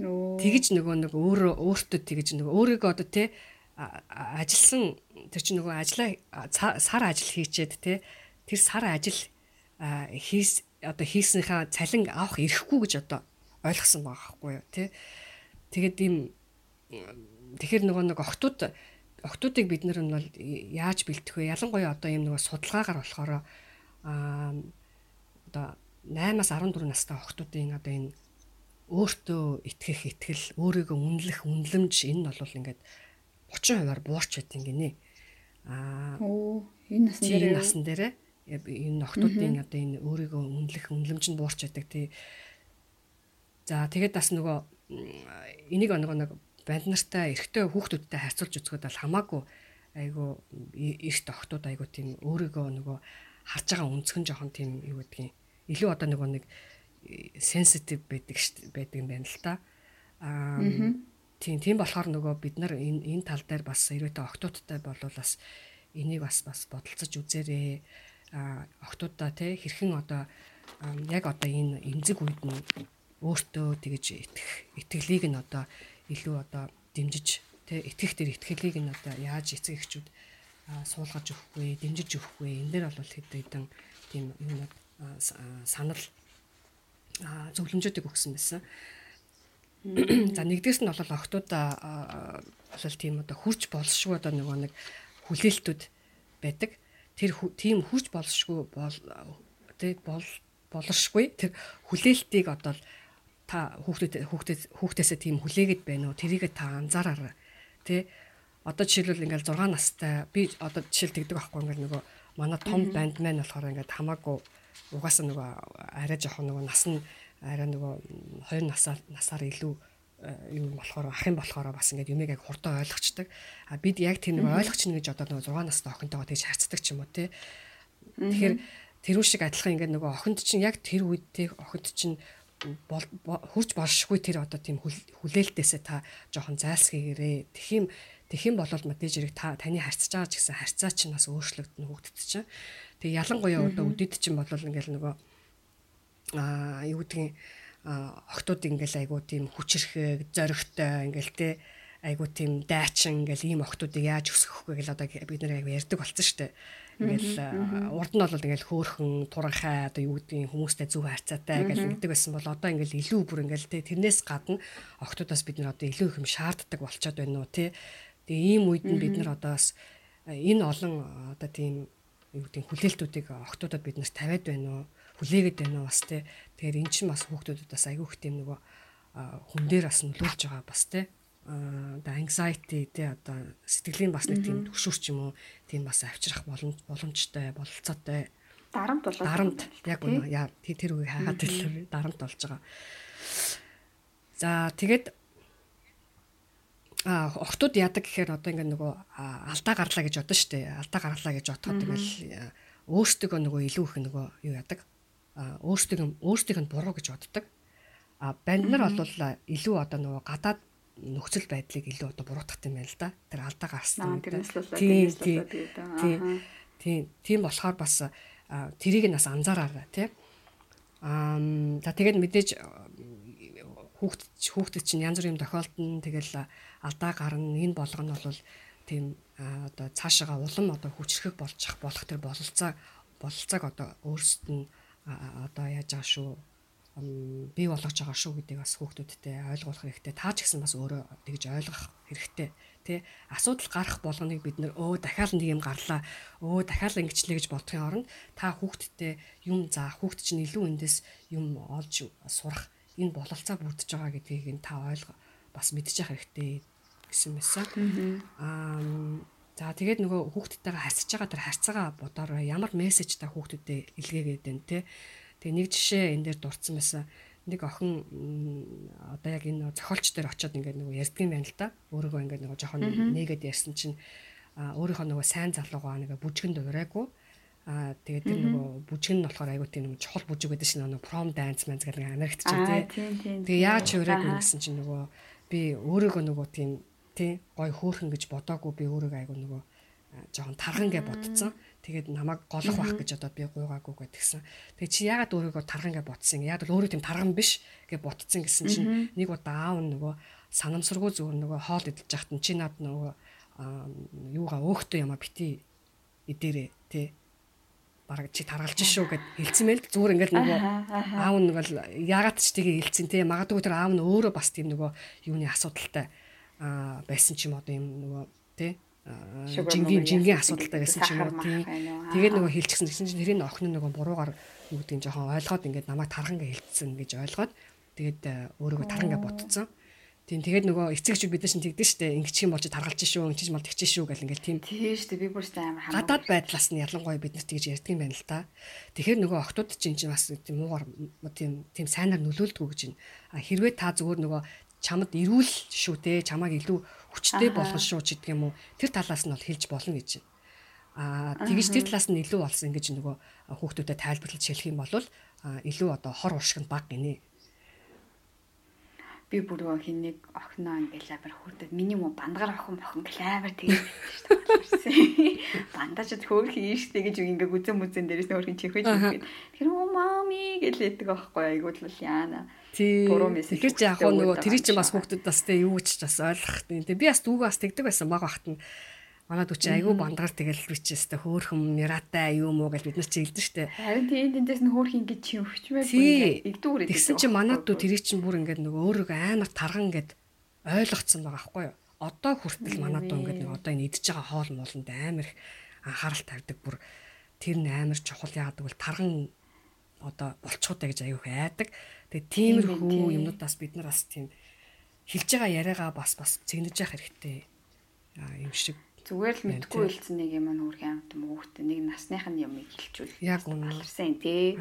Тэгэж нөгөө нэг өөрөө өөртөө тэгэж нөгөө өөрийгөө одоо те ажилласан тэр чинь нөгөө ажлаа сар ажил хийчээд те тэр сар ажил хийс одоо хийснийхаа цалин авах ирэхгүй гэж одоо ойлгосон байгаа байхгүй юу те тэгээд ийм тэгэхээр нөгөө нэг охтууд охтуудыг бид нар нь бол яаж бэлтэх вэ ялангуяа одоо ийм нөгөө судалгаагаар болохоор аа одоо 8-аас 14 настай охтуудын одоо энэ өөртөө итгэх итгэл, өөрийгөө үнэлэх үнэлэмж энэ нь бол ингээд 30%-аар буурч байдгийн гинэ. Аа. Оо, энэ насн дээр насн дээр энэ охтуудын одоо энэ өөрийгөө үнэлэх үнэлэмж нь буурч байдаг тий. За тэгээд бас нөгөө энийг нөгөө нэг банд нартай эрэгтэй хүүхдүүдтэй харьцуулж үзэхэд бол хамаагүй айгу эрт охтууд айгу тийм өөрийгөө нөгөө харж байгаа өнцгөн жоохон тийм юу гэдгийг илүү одоо нөгөө нэг sensitive байдаг байдаг юм байна л та. Аа тийм тийм болохоор нөгөө бид нар энэ энэ тал дээр бас эргээтэй октоодтай болвол бас энийг бас бас бодолцож үзээрэй. Аа октоодаа те хэрхэн одоо яг одоо энэ эмзэг үед нь өөртөө тэгэж итгэх итгэлийг нь одоо илүү одоо дэмжиж те итгэх дээр итгэлийг нь одоо яаж эцэг эхчүүд суулгаж өгөх вэ, дэмжиж өгөх вэ? Энэ дээр бол хэд хэдэн тийм юмнууд санал зөвлөмжүүдийг өгсөн байсан. [CLEARS THROAT] За нэгдээс нь бол октоудаа бол тийм одоо хурж болшгүй одоо нөгөө нэг хүлээлтүүд байдаг. тэр тийм хурж болшгүй бол тэг бол болшгүй тэр хүлээлтийг одоо та хүүхдэд хүүхдэд хүүхдээсээ тийм хүлээгээд байна уу? Тэрийг та анзаараарай. Тий одоо жишээлбэл ингээл 6 настай би одоо жишээл тэгдэг байхгүй ингээл нөгөө манай том банд маань болохоор ингээд хамаагүй угаасаа нөгөө арай жоохон нөгөө нас нь арай нөгөө 2 насаар насаар илүү э, юм болохоор ах юм болохоор бас ингээд юмыг яг хурдан ойлгочдаг. А бид яг тэр нэг ойлгоч нэг гэж одоо нөгөө 6 настай охинтойгоо тэгж харцдаг ч юм уу те. Тэгэхээр тэрүү шиг адилхан ингээд нөгөө охинд чинь яг тэр үед те охинд чинь хурж болшгүй тэр одоо тийм хүлээлтээсээ та жоохон зайлсхийгээрээ. Тэгэх юм Тэгэх юм бол мэдээж хэрэг та таны харьцаж байгаа ч гэсэн харьцаа чинь бас өөрчлөгдөн хөгддөг чинь. Тэг ялангуяа одоо үдэд чинь бол ингээл нөгөө аа юу гэдгийг охтууд ингээл айгуу тийм хүчрэхэг зоригтой ингээл те айгуу тийм дайчин ингээл ийм охтуудыг яаж өсгөх вэ гэл одоо бид нэр айгуу ярьдаг болсон шүү дээ. Ингээл урд нь бол ингээл хөөхөн туранхай одоо юу гэдгийг хүмүүстэй зөв харьцаатай гэл ингэдэг байсан бол одоо ингээл илүү бүр ингээл тэрнээс гадна охтуудаас бид нэр одоо илүү их юм шаарддаг болчиход байна уу те Тэгээ ийм үед нь бид нар одоо бас энэ олон одоо тийм юу гэдэг хүлээлтүүдийг охтуудад бид нарт тавиад байна уу? Хүлээгээд байна уу бас те. Тэгэхээр эн чинь бас хүүхдүүдэд бас айгүйх тийм нөгөө хүн дээр бас нөлөөлж байгаа бас те. Одоо anxiety те одоо сэтгэлийн бас нэг тийм төвшөрч юм уу? Тийм бас авчрах боломж боломжтой, бололцоотой. Дарамт болоод дарамт яг үнэ яа тэр үгийг хаагаад хэлээ дарамт болж байгаа. За тэгээд а охтууд яадаг гэхээр одоо ингээ нөгөө алдаа гарлаа гэж бодно шүү дээ. Алдаа гарлаа гэж бодоход тэгэл өөрсдөө нөгөө илүү их нөгөө юу яадаг. а өөрсдөө өөрсдийнх нь буруу гэж боддог. а банд нар бол илүү одоо нөгөө гадаад нөхцөл байдлыг илүү одоо буруутгах юм байна л да. Тэр алдаа гарсан. Тийм тийм тийм тийм болохоор бас тэрийг нь бас анзаараарай тий. Аа за тэгээд мэдээж хүүхд хүүхдэд чинь янз бүрийн тохиолдно. Тэгэл алдаа гарна. Энэ болгоно бол тийм одоо цаашаага улам одоо хүчрэх болж болох тэр бололцоо бололцоог одоо өөрсдөд нь одоо яаж байгаа шүү бий болгож байгаа шүү гэдгийг бас хүүхдүүдтэй ойлгуулах хэрэгтэй. Таа ч гэсэн бас өөрөө тэгж ойлгох хэрэгтэй. Тэ асуудал гарах болгоныг бид нөр өө дахиад нэг юм гарлаа. Өө дахиад ингэчлээ гэж бодохын оронд та хүүхдтэй юм заах, хүүхд чинь илүү эндээс юм олж сурах энэ бололцоо бүрдэж байгаа гэдгийг нь та ойлго бас мэдчих хэрэгтэй гэсэн мэсэн. Аа за тэгээд нөгөө хүүхдтэйгээ харьцаж байгаа тэр харьцаагаа бодорой ямар мессеж та хүүхдүүдэд илгээгээд байна те. Тэгээ нэг жишээ энэ дээр дурдсан байсан. Нэг охин одоо яг энэ зохиолч дээр очиод ингээд нөгөө ярьдаг юм байна л да. Өөрийгөө ингээд нөгөө жоохон нээгээд ярьсан чинь өөрийнхөө нөгөө сайн залуугаа нэг бүжгэнд урайгүй Аа тэгээд тэр нөгөө бүжиг нь болохоор айгуу тийм нэг чухал бүжиг байдаг шин нөгөө prom dance гэдэг Америкт ч тий. Тэгээ яаж өрөөгүй гэсэн чинь нөгөө би өөрийгөө нөгөө тийм тий гой хөөхөн гэж бодоогүй би өөрийгөө айгуу нөгөө жоохон тархан гэж бодцсон. Тэгээд намайг голох байх гэж одоо би гуйгаагүй гэдгсэн. Тэгээд чи яагаад өөрийгөө тархан гэж бодсон? Яг л өөрөө тийм тархан биш гэж бодцсон гэсэн чинь нэг удаа аав нөгөө санамсаргүй зүгээр нөгөө хоол идэж яхад чи над нөгөө юугаа өөхтөө ямаа бити идэрээ тий. Бараг чи таргалж шүү гэд хэлсэн мэйл зүгээр ингээл нөгөө аав нь бол яагаад ч тийг хэлсэн те магадгүй тэр аав нь өөрөө бас тийм нөгөө юуны асуудалтай а байсан ч юм одоо юм нөгөө те жингийн жингийн асуудалтай байсан ч юм уу тийм тэгээд нөгөө хэлчихсэн гэсэн чинь тэрийн охин нөгөө буруугаар юу гэдэг нь жоохон ойлгоод ингээд намайг тархан гэж хэлсэн гэж ойлгоод тэгээд өөрийгөө тархан гэж ботцсон Тийм тэгээд нөгөө эцэгч бид нар шин тэгдэж штэ ингэчих юм болж таргалж шүү ингэчих юм бол тэгчих шүү гэл ингээл тийм. Тийм штэ би бүр штэ амар хамаа. Гадаад байдлаас нь ялангуяа бид нарт тэгж ярьдаг юм байна л да. Тэгэхээр нөгөө охтууд чинь чинь бас тийм муугар тийм тийм сайнаар нөлөөлдөг гэж байна. А хэрвээ та зүгээр нөгөө чамд ирүүл шүү те чамааг илүү хүчтэй болгох шүү ч гэдэг юм уу тэр талаас нь бол хэлж болно гэж байна. А тэгэж тэр талаас нь илүү болсон ингэж нөгөө хүүхдүүдэд тайлбарлаж хэлэх юм бол илүү одоо хор уршигт баг гинэ би бүрөө хин нэг охиноо ингээл амар хүрдээд миний муу бандгаар охин охин амар тэгээд шүү дээ. [LAUGHS] Бандажд хөөх хийн штэ гэж ингээ гүзэн мүзэн дээрээс нөөрхин чихэж ихэд. Тэр оо мами гэл яддаг аахгүй айгуул яана. Буруу мессеж. Тэр чи яг нөгөө тэр чинь бас хүүхдүүд бас тэ юу гэж бас ойлгох. Тэ би бас дүүгээ бас тэгдэг байсан баг бахт нь Манай дүү чи айгүй бандагаар тэгэл бичээстэй хөөхөн миратай юу муу гэж бид нар чи хэлдэн штэ. Харин тийм эндээс нь хөөх ингэж чи өвчмээ бүр игдүүр Тэгсэн чи манай дүү тэрийг чинь бүр ингээд нөгөө өөрийгөө амар тарган гэд ойлгоцсон байгаа байхгүй юу? Одоо хүртэл манай дүү ингээд нэг одоо энэ идж байгаа хоол мууланд амар их анхаарал тавьдаг бүр тэр нь амар чухал яадаг бол тарган одоо болчихудаа гэж аюух айдаг. Тэгээ тиймэрхүү юмнуудаас бид нар бас тийм хэлж байгаа яриагаа бас бас цэгнэж явах хэрэгтэй юм шиг зүгээр л мэдгүй хэлсэн нэг юм нь үргэлж амт юм хүүхдээ нэг насных нь юмыг хэлчихвэл яг үнэ аларсан тий.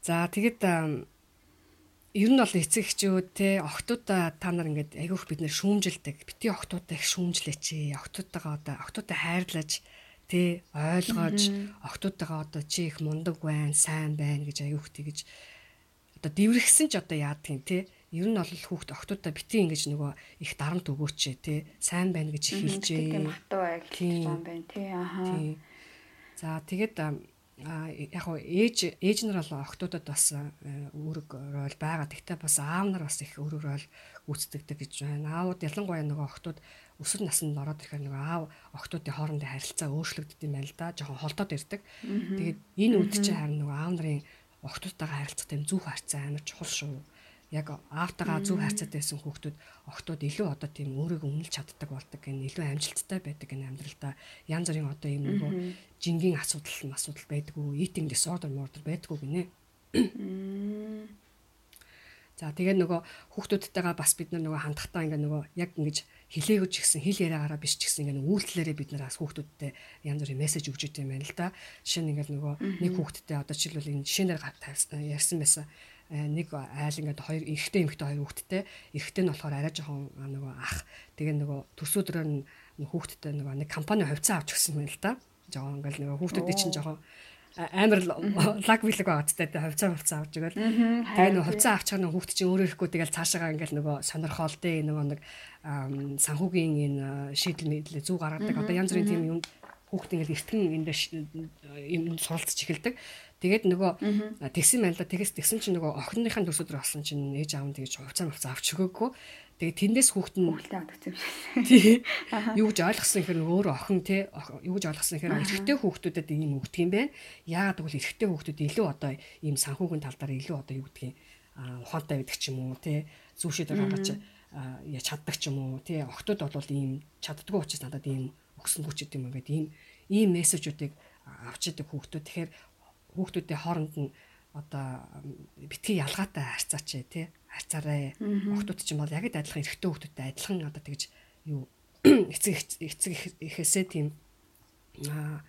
За тэгэд ер нь бол эцэг эхчүүд те охтуудаа та нар ингээд айгүйх бид нэр шүүмжилдэг. Бити охтуудаа их шүүмжлээч. Охтуудаагаа одоо охтуудаа хайрлаж те ойлгож охтуудаагаа одоо чи их мундаг байна, сайн байна гэж айгүйх тэгэж одоо дэврэгсэн ч одоо яадгийн те ер нь бол хүүхд охтуудаа бити ингэж нөгөө их дарамт өгөөч те сайн байна гэж хэлжээ. Тийм хатуу хэлж байгаа юм байна те аа. За тэгээд яг хоо ээж ээж нар бол охтуудад бас үүрэг рол байгаа. Тэгтээ бас аав нар бас их өөрөөр рол гүйцэтгэдэг гэж байна. Аавууд ялангуяа нөгөө охтууд өсвөр наснд ороод ирэхээр нөгөө аав охтуудын хоорондын харилцаа өөрчлөгддөг юм байна л да. Жохон холдоод ирдэг. Тэгээд энэ үед чинь харин нөгөө аав нарын охтуудтайгаа харилцах тийм зүв харьцаа амар чухал шүү. Яг аавтайгаа зөв харьцаатай байсан хүүхдүүд охтууд илүү одоо тийм өөрийгөө үнэлж чаддаг болдог гэн илүү амжилттай байдаг гэн амьдралдаа янз бүрийн одоо юм нөгөө жингийн асуудал асуудал байдгүй eating disorder murder байдгүй гинэ. За тэгээ нөгөө хүүхдүүдтэйгээ бас бид нар нөгөө хандхтаа ингээ нөгөө яг ингэж хилээгч гисэн хил яриагаараа биш ч гэсэн ингээ үйлдэлээрээ бид нар бас хүүхдүүдтэй янз бүрийн мессеж өгч идэв юм байна л да. Жишээ нь ингээл нөгөө нэг хүүхдтэй одоо жишээлбэл энэ жишээнээр ярьсан байсан. Э, нэг айл ингээд хоёр эрэгтэй эмэгтэй хоёр хүүхэдтэй эрэгтэй нь болохоор арай жоохон нөгөө ах. Тэгээ нөгөө төрсөдрөө нь хүүхэдтэй нөгөө нэг компани хувьцаа авч өгсөн юм л да. Жоохон ингээд нөгөө хүүхдүүдийн чинь жоохон амар лаг билэг байгаа ч гэдэг хувьцаа хувьцаа авч игээл тэгээ нөгөө хувьцаа авчих нь хүүхд чинь өөрөө ирэхгүй тэгэл цаашаагаа ингээл нөгөө сонирхол дээ нөгөө нэг санхүүгийн энэ шийдэл мэдлээ зүг гаргадаг. Одоо янз бүрийн тийм юм хүүхд ингээл эртгэн энд юм суралцж эхэлдэг Тэгээд нөгөө тэгсэн байла тэгээс тэгсэн чинь нөгөө охиныхаа төсөдөр болсон чинь ээж аав нь тэгж хувцас хувцас авч өгөөгүй. Тэгээд тэндээс хүүхэд нь хүүхдээ авдаг юм шиг. Тий. Юу гэж ойлгосон хэрэг нөгөө охин тий юу гэж ойлгосон хэрэг эрэгтэй хүүхдүүдэд ийм өгдөг юм байна. Яагаад гэвэл эрэгтэй хүүхдүүд илүү одоо ийм санхүүгийн тал дээр илүү одоо юу гэдгийг ухаантай байдаг ч юм уу тий зүүшээд гаргаж яа чаддаг ч юм уу тий охтууд бол ийм чаддгүй учраас надад ийм өгсөн хүч гэдэг юм ингээд ийм ийм мессежүүдийг авч идэг хүүхдүүд тэгэхээр хүүхдүүдийн хооронд нь одоо битгий ялгаатай харьцаач тий. Харьцаарай. Охтууд чинь бол яг л адилхан эрэгтэй хүүхдүүдтэй адилхан одоо тэгж юу [CLEARS THROAT] эцэг эцэг ихээсээ тийм аа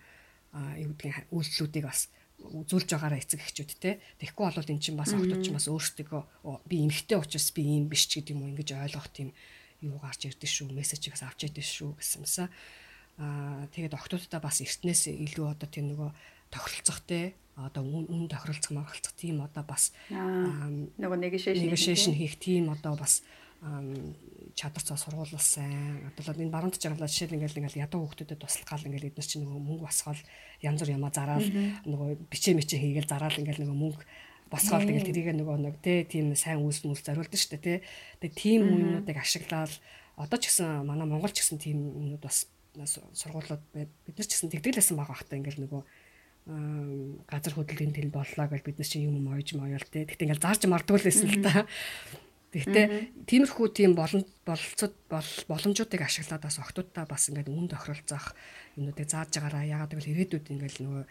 юу гэдгийг үйлслүүдийг бас үзүүлж байгаараа эцэг эхчүүд те тэгэхгүй бол эн чинь бас охтууд чинь бас өөрсдөө би эмхтэй учраас би ийм биш ч гэдэг юм ингэж ойлгох тийм юу гарч ирдэ шүү мессежийг авч ирдэ шүү гэсэнсэ аа тэгээд охтуудаа бас эртнээс илүү одоо тийм нөгөө тохиролцох те одоо үн тохиролцох маргалцах тийм одоо бас нөгөө negotiation хийх тийм одоо бас чадвар цаа сургуулал сайн. Одоо энэ баруун жаргалаа жишээл ингээл ингээл ядуу хүмүүстэд туслах гал ингээл эднес чинь нөгөө мөнгө босгоол янз бүр ямаа зараал нөгөө бичээ мичээ хийгээл зараал ингээл нөгөө мөнгө босгоол тэгэл тэрийг нөгөө нэг тийм сайн үйлс мүлс зориулдаг шүү дээ тэ. Тэгээ тийм юмнуудыг ашиглаад одоо ч гэсэн манай Монгол ч гэсэн тийм юмнууд бас сургуулиуд бид нар ч гэсэн тэгдэглэсэн байгаа хта ингээл нөгөө газар хөдөлгөөний тэн боллоо гэж бид нар чинь юм ойж моёл те. Тэгтээ ингээл зарж мардгүй л байсан л та. Тэгтээ тиймэрхүү тийм боломж болцод боломжуудыг ашиглаад бас октодтой бас ингээд үн тохиролцох юмнуудыг зааж байгаараа ягаад гэвэл ирээдүйд ингээд нөгөө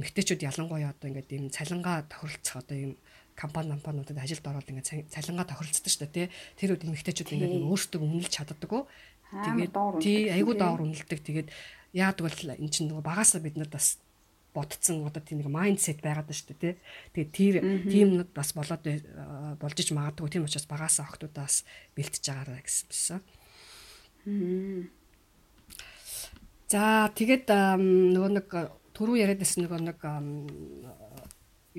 эмэгтэйчүүд ялангуяа одоо ингээд ийм цалингаа тохиролцох одоо ийм компани компаниудад ажилд ороод ингээд цалингаа тохиролцдог шүү дээ тий. Тэр үед эмэгтэйчүүд ингээд өөрсдөө үнэлж чаддаггүй. Тэгээд тий айгуу доор үнэлдэг. Тэгээд яадаг бол эн чинь нөгөө багасаа бид нар бас бодцсон одоо тийм нэг майндсет байгаад байна шүү дээ тий. Тэгээд тэр тиймнүүд бас болоод болж иж магадгүй тийм учраас багасаа охтуудаас бэлтэж байгаараа гэсэн. За тэгээд нөгөө нэг түрүү яриад байсан нөгөө нэг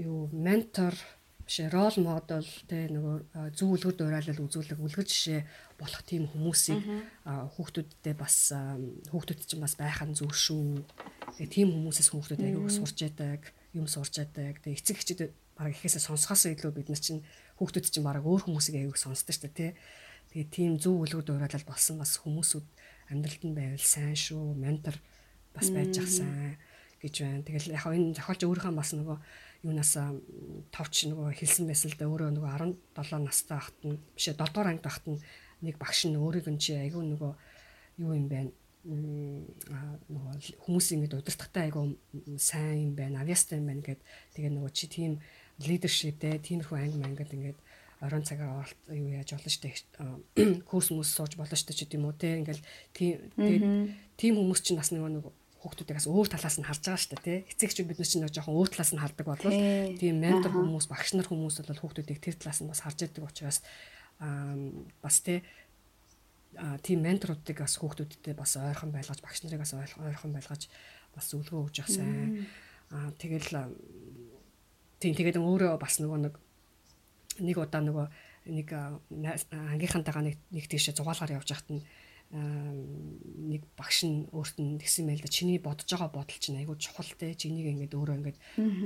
юу ментор биш рол модел те нөгөө зөв үлгэр дуурайлал үзүүлэг үлгэр жишээ болох тийм хүмүүсийг хүүхдүүдтэй бас хүүхдүүд чинь бас байх нь зөв шүү. Тэгээ тийм хүмүүсээс хүүхдүүд аягүй сурч яадаг, юм сурч яадаг. Тэгээ эцэг эхчүүд баг ихээсээ сонсохоос илүү бид нар чинь хүүхдүүд чинь баг өөр хүмүүсийг аягүй сонсдог шүү дээ тий. Тэгээ тийм зөв үлгэр дуурайлал болсон бас хүмүүсүүд амьдралд нь байвал сайн шүү. Ментор бас байж ах сайн гэж байна. Тэгэл яг энэ зохиолч өөрийнхөө бас нөгөө юунаас товч нөгөө хэлсэн байсан л да өөрөө нөгөө 17 настай ахт нь биш 7 дугаар ангид ахт нь нэг багш нь өөрийг нь чи айгүй нөгөө юу юм бэ? Нөгөө хүмүүс ингэж удирдахтай айгу сайн юм байна, авьяастай юм байна гэд тэгээ нөгөө чи тийм лидершип дээ, тиймэрхүү анги мангад ингээд орон цагаар юу яаж болно штэ [CLEARS THROAT] курс мүс сууж болно штэ ч гэдэм үү те. Ингээл тийм тийм хүмүүс чинь бас нөгөө нэг хүүхдүүдийг бас өөр талаас нь харж байгаа штэ те. Эцэгчүүд бид нар чинь нэг жоохон өөр талаас нь хардаг болвол тийм ментор хүмүүс багш нар хүмүүс бол хүүхдүүдийг тэр талаас нь бас харж яадаг учраас бас те тийм менторуудыг бас хүүхдүүдтэй бас ойрхон байлгаж багш нарыг бас ойрхон байлгаж бас зөвлөгөө өгж явах сайн. Аа тэгэл тийм тэгээд өөрөө бас нөгөө нэг нэг удаа нөгөө нэг ангийнхантайгаа нэг нэг тийшээ зугаалгаар явж хахад нь нэг багш нь өөрт нь тэгсэн байл да. Чиний бодож байгаа бодол чинь айгүй чухал те. Чинийг ингээд өөрөө ингээд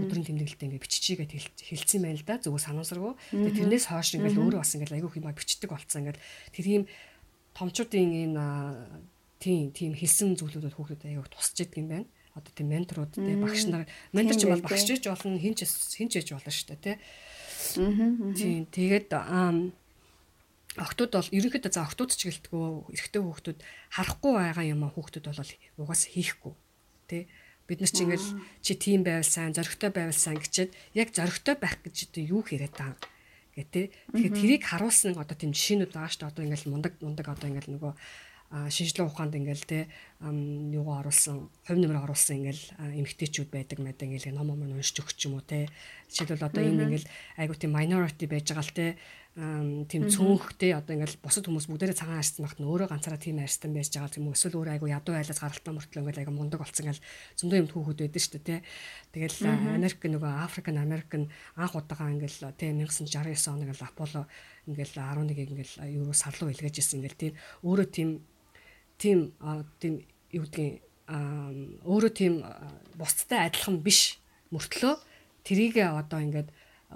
өдрийн тэмдэглэлтэй ингээд биччихийгээд хэлсэн байл да. Зөвхөн санаасаргүй тэгээ тэрнээс хойш ингээд өөрөө бас ингээд айгүй хэмээ бичдэг болцсон ингээд тэр ийм томчуудын энэ тийм тийм хэлсэн зүйлүүдэд хүүхдэд аяг тусч идэг юм байна. Одоо тийм менторууд те багш нар ментор ч юм бол багш ч болно хинч хинч ээж болно шүү дээ те. Тийм тэгээд охтууд бол ерөнхийдөө за охтууд ч гэлтгөө эрэгтэй хүүхдүүд харахгүй байгаа юм а хүүхдүүд бол угаас хийхгүй тий. Бид нар чи ингээл чи тийм байвал сайн зоригтой байвал сайн гэчихэд яг зоригтой байх гэж одоо юу яриад байгаа гэтээ. Тэгэхээр тэрийг харуулсан одоо тийм жишээнүүд байгаа шүү дээ. Одоо ингээл мундаг мундаг одоо ингээл нөгөө шинжилгээ ухаанд ингээл те юугаа оруулсан хувь нэмэр оруулсан ингээл эмгтээчүүд байдаг мэдээ ингээл ном ном уншиж өгч юм уу те жишээлбэл одоо энэ ингээл айгуу тийм minority байж байгаа л те тийм цөөнхтэй одоо ингээл бусад хүмүүс бүгдээрээ цагаан арьсан багт нь өөрөө ганцаараа тийм арьсан байж байгаа юм эсвэл өөрөө айгу ядуу айлаас гаралтаа мөртлөө ингээл айгу мундаг болсон ингээл зөндөө юм түүхүүд байдаг шүү дээ тий. Тэгэл Америк нөгөө Африкан Американ анх удаага ингээл тий 1969 он ингээл Аполло ингээл 11-ийг ингээл юу сарлуу илгээж ирсэн ингээл тийм. Өөрөө тийм тийм тийм юу гэдгийг өөрөө тийм бусдтай адилхан биш мөртлөө трийгээ одоо ингээд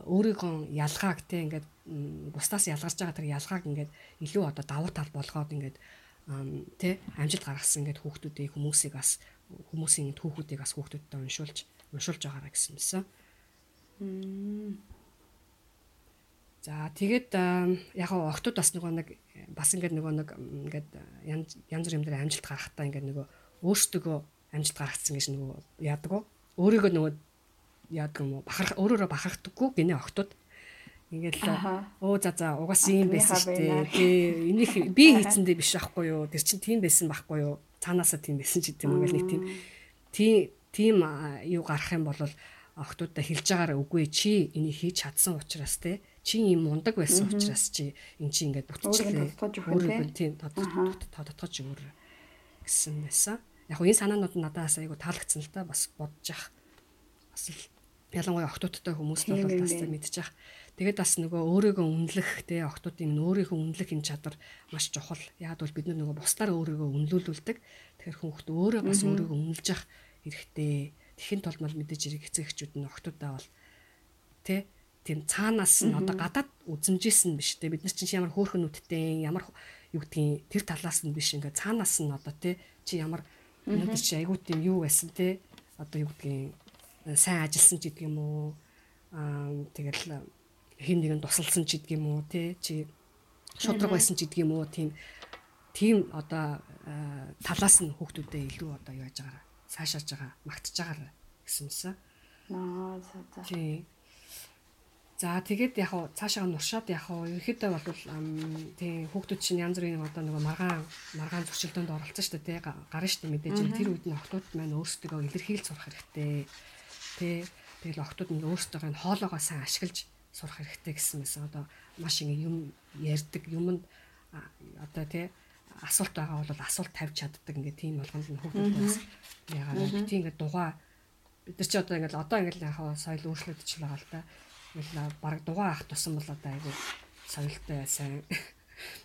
өөрийнхөө ялгааг те ингээд бусдаас ялгарч байгаа тэр ялгааг ингээд илүү одоо давуу тал болгоод ингээд тэ амжилт гаргасан ингээд хүүхдүүдийн хүмүүсийг бас хүмүүсийн түүхүүдийг бас хүүхдүүдтэй уншуулж уншуулж байгаараа гэсэн юмсан. За тэгээд яг хаа охтууд бас нөгөө нэг бас ингээд нөгөө нэг ингээд янз янз бүр юм дээр амжилт гаргахтаа ингээд нөгөө өөрсдөө амжилт гаргацсан гэж нөгөө яадаг уу? Өөрийгөө нөгөө яадаг юм уу бахарх өөрөөрөө бахархдаггүй гинэ охтууд Ингээл оо за за угаас юм байсан шүү дээ. Тий энийг би хийцэндээ биш байхгүй юу? Тэр чинь тийм байсан байхгүй юу? Цаанаасаа тийм байсан ч гэдэг юм ингээл нэг тийм тий тийм юу гарах юм бол охтуудаа хэлж байгаараа үгүй чи энийг хийж чадсан учраас те чи юм мундаг байсан учраас чи эн чи ингээд бүтчихлээ. Өөрөө тийм тодтогч өөр гэсэн байсан. Яг энэ санаанууд надаас айгу таалагдсан л та бас бодож ах. Бас ялангуяа охтуудтай хүмүүс бол бас мэдчих. Тэгээд бас нөгөө өөрийгөө үнэлэх те охтуудын өөрийнхөө үнэлэх энэ чадвар маш чухал. Яг бол бид нөгөө бусдаар өөрийгөө үнэлүүлдэг. Тэгэхээр хүүхд өөрөө бас өөрийгөө үнэлж явах хэрэгтэй. Тэхийн тулд мал мэдээж хэрэг эцэгчүүд нь охтуудаа бол те тийм цаанаас нь одоо гадаад үзэмжсэн биш те бид нар чинь ямар хөөхөн нүдтэй ямар юу гэдгийг тэр талаас нь биш ингээ цаанаас нь одоо те чи ямар өнөөдөр чи айгуу тийм юу байсан те одоо юу гэдгийг сайн ажилласан ч гэдэг юм уу аа тэгэл хин нэгэн тусалсан ч гэдэг юм уу тий чи шудраг байсан ч гэдэг юм уу тийм тийм одоо талаас нь хүүхдүүдэд илүү одоо яаж байгаа цаашааж байгаа магтаж байгаа гэсэнсэн. Аа за за. Тий. За тэгээд яг хуу цаашаа нуршаад яг хуу ерөөхдөө бол тий хүүхдүүд чинь янз бүрийн одоо нөгөө маргаан маргаан зуршилдоонд оролцсон шүү дээ тий гарна шүү дээ мэдээж тэр үед нь охтууд маань өөрсдөө илэрхийлж сурах хэрэгтэй. Тий тэгэл охтууд нь өөрсдөө хоолоогоо сайн ашиглаж сурах хэрэгтэй гэсэн мэсэн одоо маш ингэ юм ярьдаг юмд одоо тий асуулт байгаа бол асуулт тавьж чаддаг ингээ тийм болгонд нь хүүхдүүдээс яагаад тийм ингээ дугаа бид нар чи одоо ингээл одоо ингээл яхаа соёл өөрчлөгдөж байгаа л та ингээл баг дугаа ах тусан бол одоо айгу соёлтой сайн.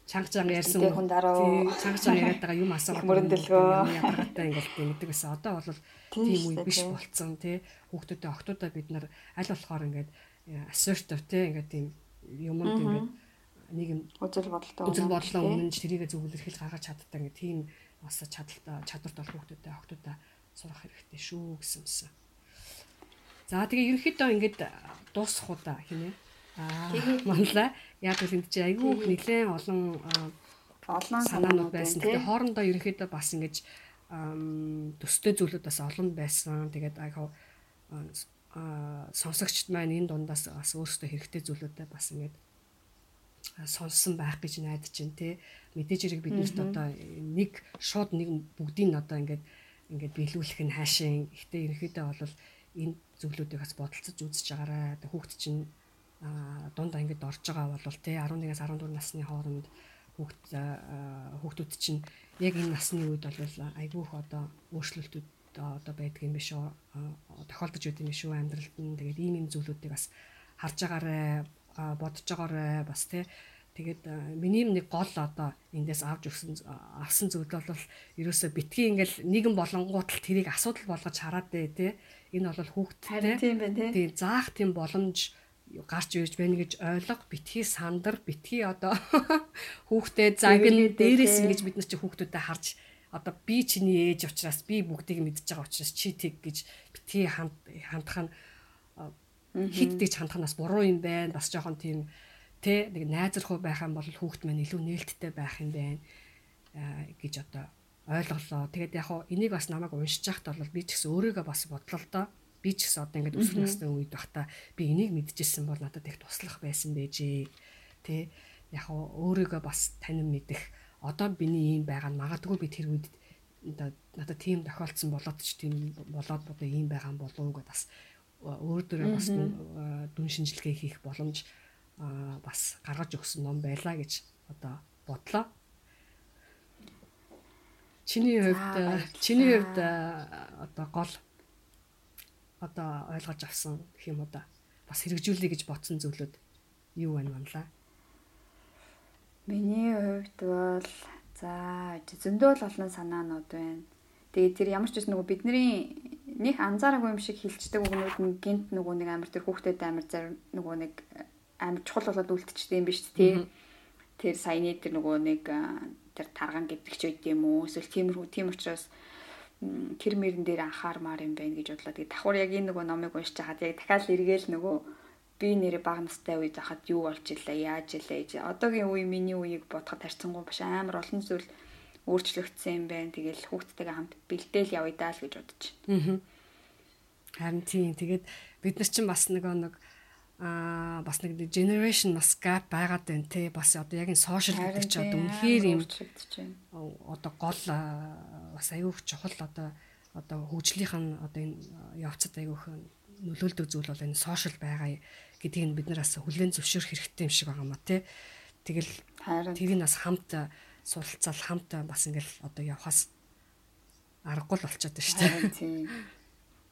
Чанга чанга ярьсан хүн дараа чанга чанга яриад байгаа юм асуух мөрөндөлгөө ядаргатай ингээл мэддэг гэсэн. Одоо бол тийм үе биш болцсон тий. Хүүхдүүдэд октоудаа бид нар аль болохоор ингээд assertive те ингээд тийм юмд ингээд нэг юм үзэл бодолтой үзэл бодлоо өмнө тэрийг зөвлөл эрхэл гаргаж чаддаг ингээд тийм бас чадaltaа чадварт болох хүмүүстэй охтуудаа сурах хэрэгтэй шүү гэсэнсэн. За тэгээ ерөнхийдөө ингээд дуусах удаа хийнэ. Аа манлаа яг л энэ чи айгүй нэлээд олон олон санаанууд байсан. Тэгээ хоорондоо ерөнхийдөө бас ингэж төстэй зүйлүүд бас олон байсан. Тэгээд айгаа сонсогчд маань энэ дундаас бас өөрсдөө хэрэгтэй зүйлүүдээ бас ингээд сонссон байх гэж найдаж байна те мэдээж хэрэг биднэрт одоо нэг шууд нэг бүгдийг нь одоо ингээд ингээд биелүүлэх нь хаашийн гэхдээ ерөнхийдөө бол энэ зүйлүүдийг бас бодолцож үзэж байгаарай хүүхд чинь дунд ангид орж байгаа бол те 11-аас 14 насны хооронд хүүхд хүүхдүүд чинь яг энэ насны үед бол айгүйх одоо өөрчлөлтүүд одоо байдаг юм биш үү тохиолдож байд юм биш үү амьдралд нь тэгээд ийм юм зүйлүүдийг бас харж агаарэ бодож агаарэ бас тий Тэгээд миний нэг гол одоо эндээс авч өгсөн авсан зүйл бол ерөөсө битгий ингээл нэгэн болонгууд л тэрийг асуудал болгож хараад дээ тий. Энэ бол хүүхдтэй. Тийм байна тий. Заах тийм боломж гарч ирж байна гэж ойлго битгий сандар битгий одоо хүүхдээ заг нь дээрээс ингэж бид нар чи хүүхдүүдэд харж одоо би чиний ээж учраас би бүгдийг мэдж байгаа учраас чи тэг гэж битгий хандах нь хит гэж хандах нь бас буруу юм байна. Бас жоохон тийм тэ нэг найзрахуу байх юм бол хүүхд маань илүү нээлттэй байх юм байна гэж одоо ойлголоо. Тэгээд яг хуу энийг бас намайг уншиж байхад бол би ч гэсэн өөрийгөө бас бодлоо л доо. Би ч гэсэн одоо ингээд өсвөр насны үед байхдаа би энийг мэдчихсэн бол надад их туслах байсан байжээ. Тэ яг хуу өөрийгөө бас танин мэдэх. Одоо биний ийм байгаа нь магадгүй би тэр үед надад тийм тохиолдсон болоод ч тийм болоод бодоо ийм байгаа юм болов уу гэдээ бас өөр дөрөө бас дүн шинжилгээ хийх боломж бас гаргаж өгсөн ном байлаа гэж одоо бодлоо. Чиний хувьд чиний хувьд одоо гол одоо ойлгож авсан гэх юм уу да бас хэрэгжүүлэе гэж бодсон зүйлүүд юу байна манлаа? Миний хувьд бол за зөндөө л олон санаанууд байна. Тэгээд тэр ямар ч гэсэн нөгөө бидний нэг анзаараагүй юм шиг хилчдэг үгнүүд нь гинт нөгөө нэг амар тэр хүүхдэд амар зарим нөгөө нэг амар чухал болоод үлдчихсэн юм биш үү? Тэр саяны тэр нөгөө нэг тэр тарган гэдэг ч байд юм уу? Эсвэл тиймэрхүү тийм учраас тэр мөрөн дээр анхаармаар юм байна гэж бодлоо. Тэгээ давхар яг энэ нөгөө номыг уншиж хаад яг дахиад эргээл нөгөө би нэрээ баг настай үед хахад юу болж илээ, яаж илээ. Одоогийн үе миний үеийг бодоход харьцангуй биш амар олон зүйл өөрчлөгдсөн юм байна. Тэгэл хүүхдтэйгээ хамт бэлдээл явъя даа л гэж бодож байна. Харин тийм. Тэгээд бид нар чинь бас нөгөө нэг аа бас нэг generation бас gap байгаад байна те бас одоо яг энэ social гэдэг чи одоо үнэхээр юм одоо гол бас аюух чухал одоо одоо хөгжлийнх нь одоо энэ явцад аюух нөлөөлдөг зүйл бол энэ social байгаа гэдгийг бид нар бас хүлээн зөвшөөрөх хэрэгтэй юм шиг байгаа маа те тэгэл тэрийг бас хамт суралцаал хамт бас ингээл одоо явхаас аргагүй л болчиход байна шүү дээ.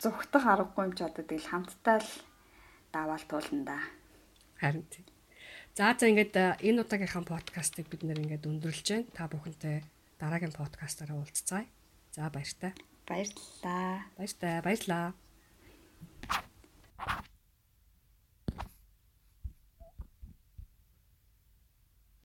Зүгтах аргагүй юм ч одоо тэгэл хамтдаа л даваал туулна да. Харин тийм. За за ингээд э, энэ удаагийнхаа подкастыг бид нэр ингээд өндөрлж байна. Та бүхэнтэй дараагийн подкастаараа уулзцаая. За баяртай. Баярлалаа. Баяртай. Баярлалаа.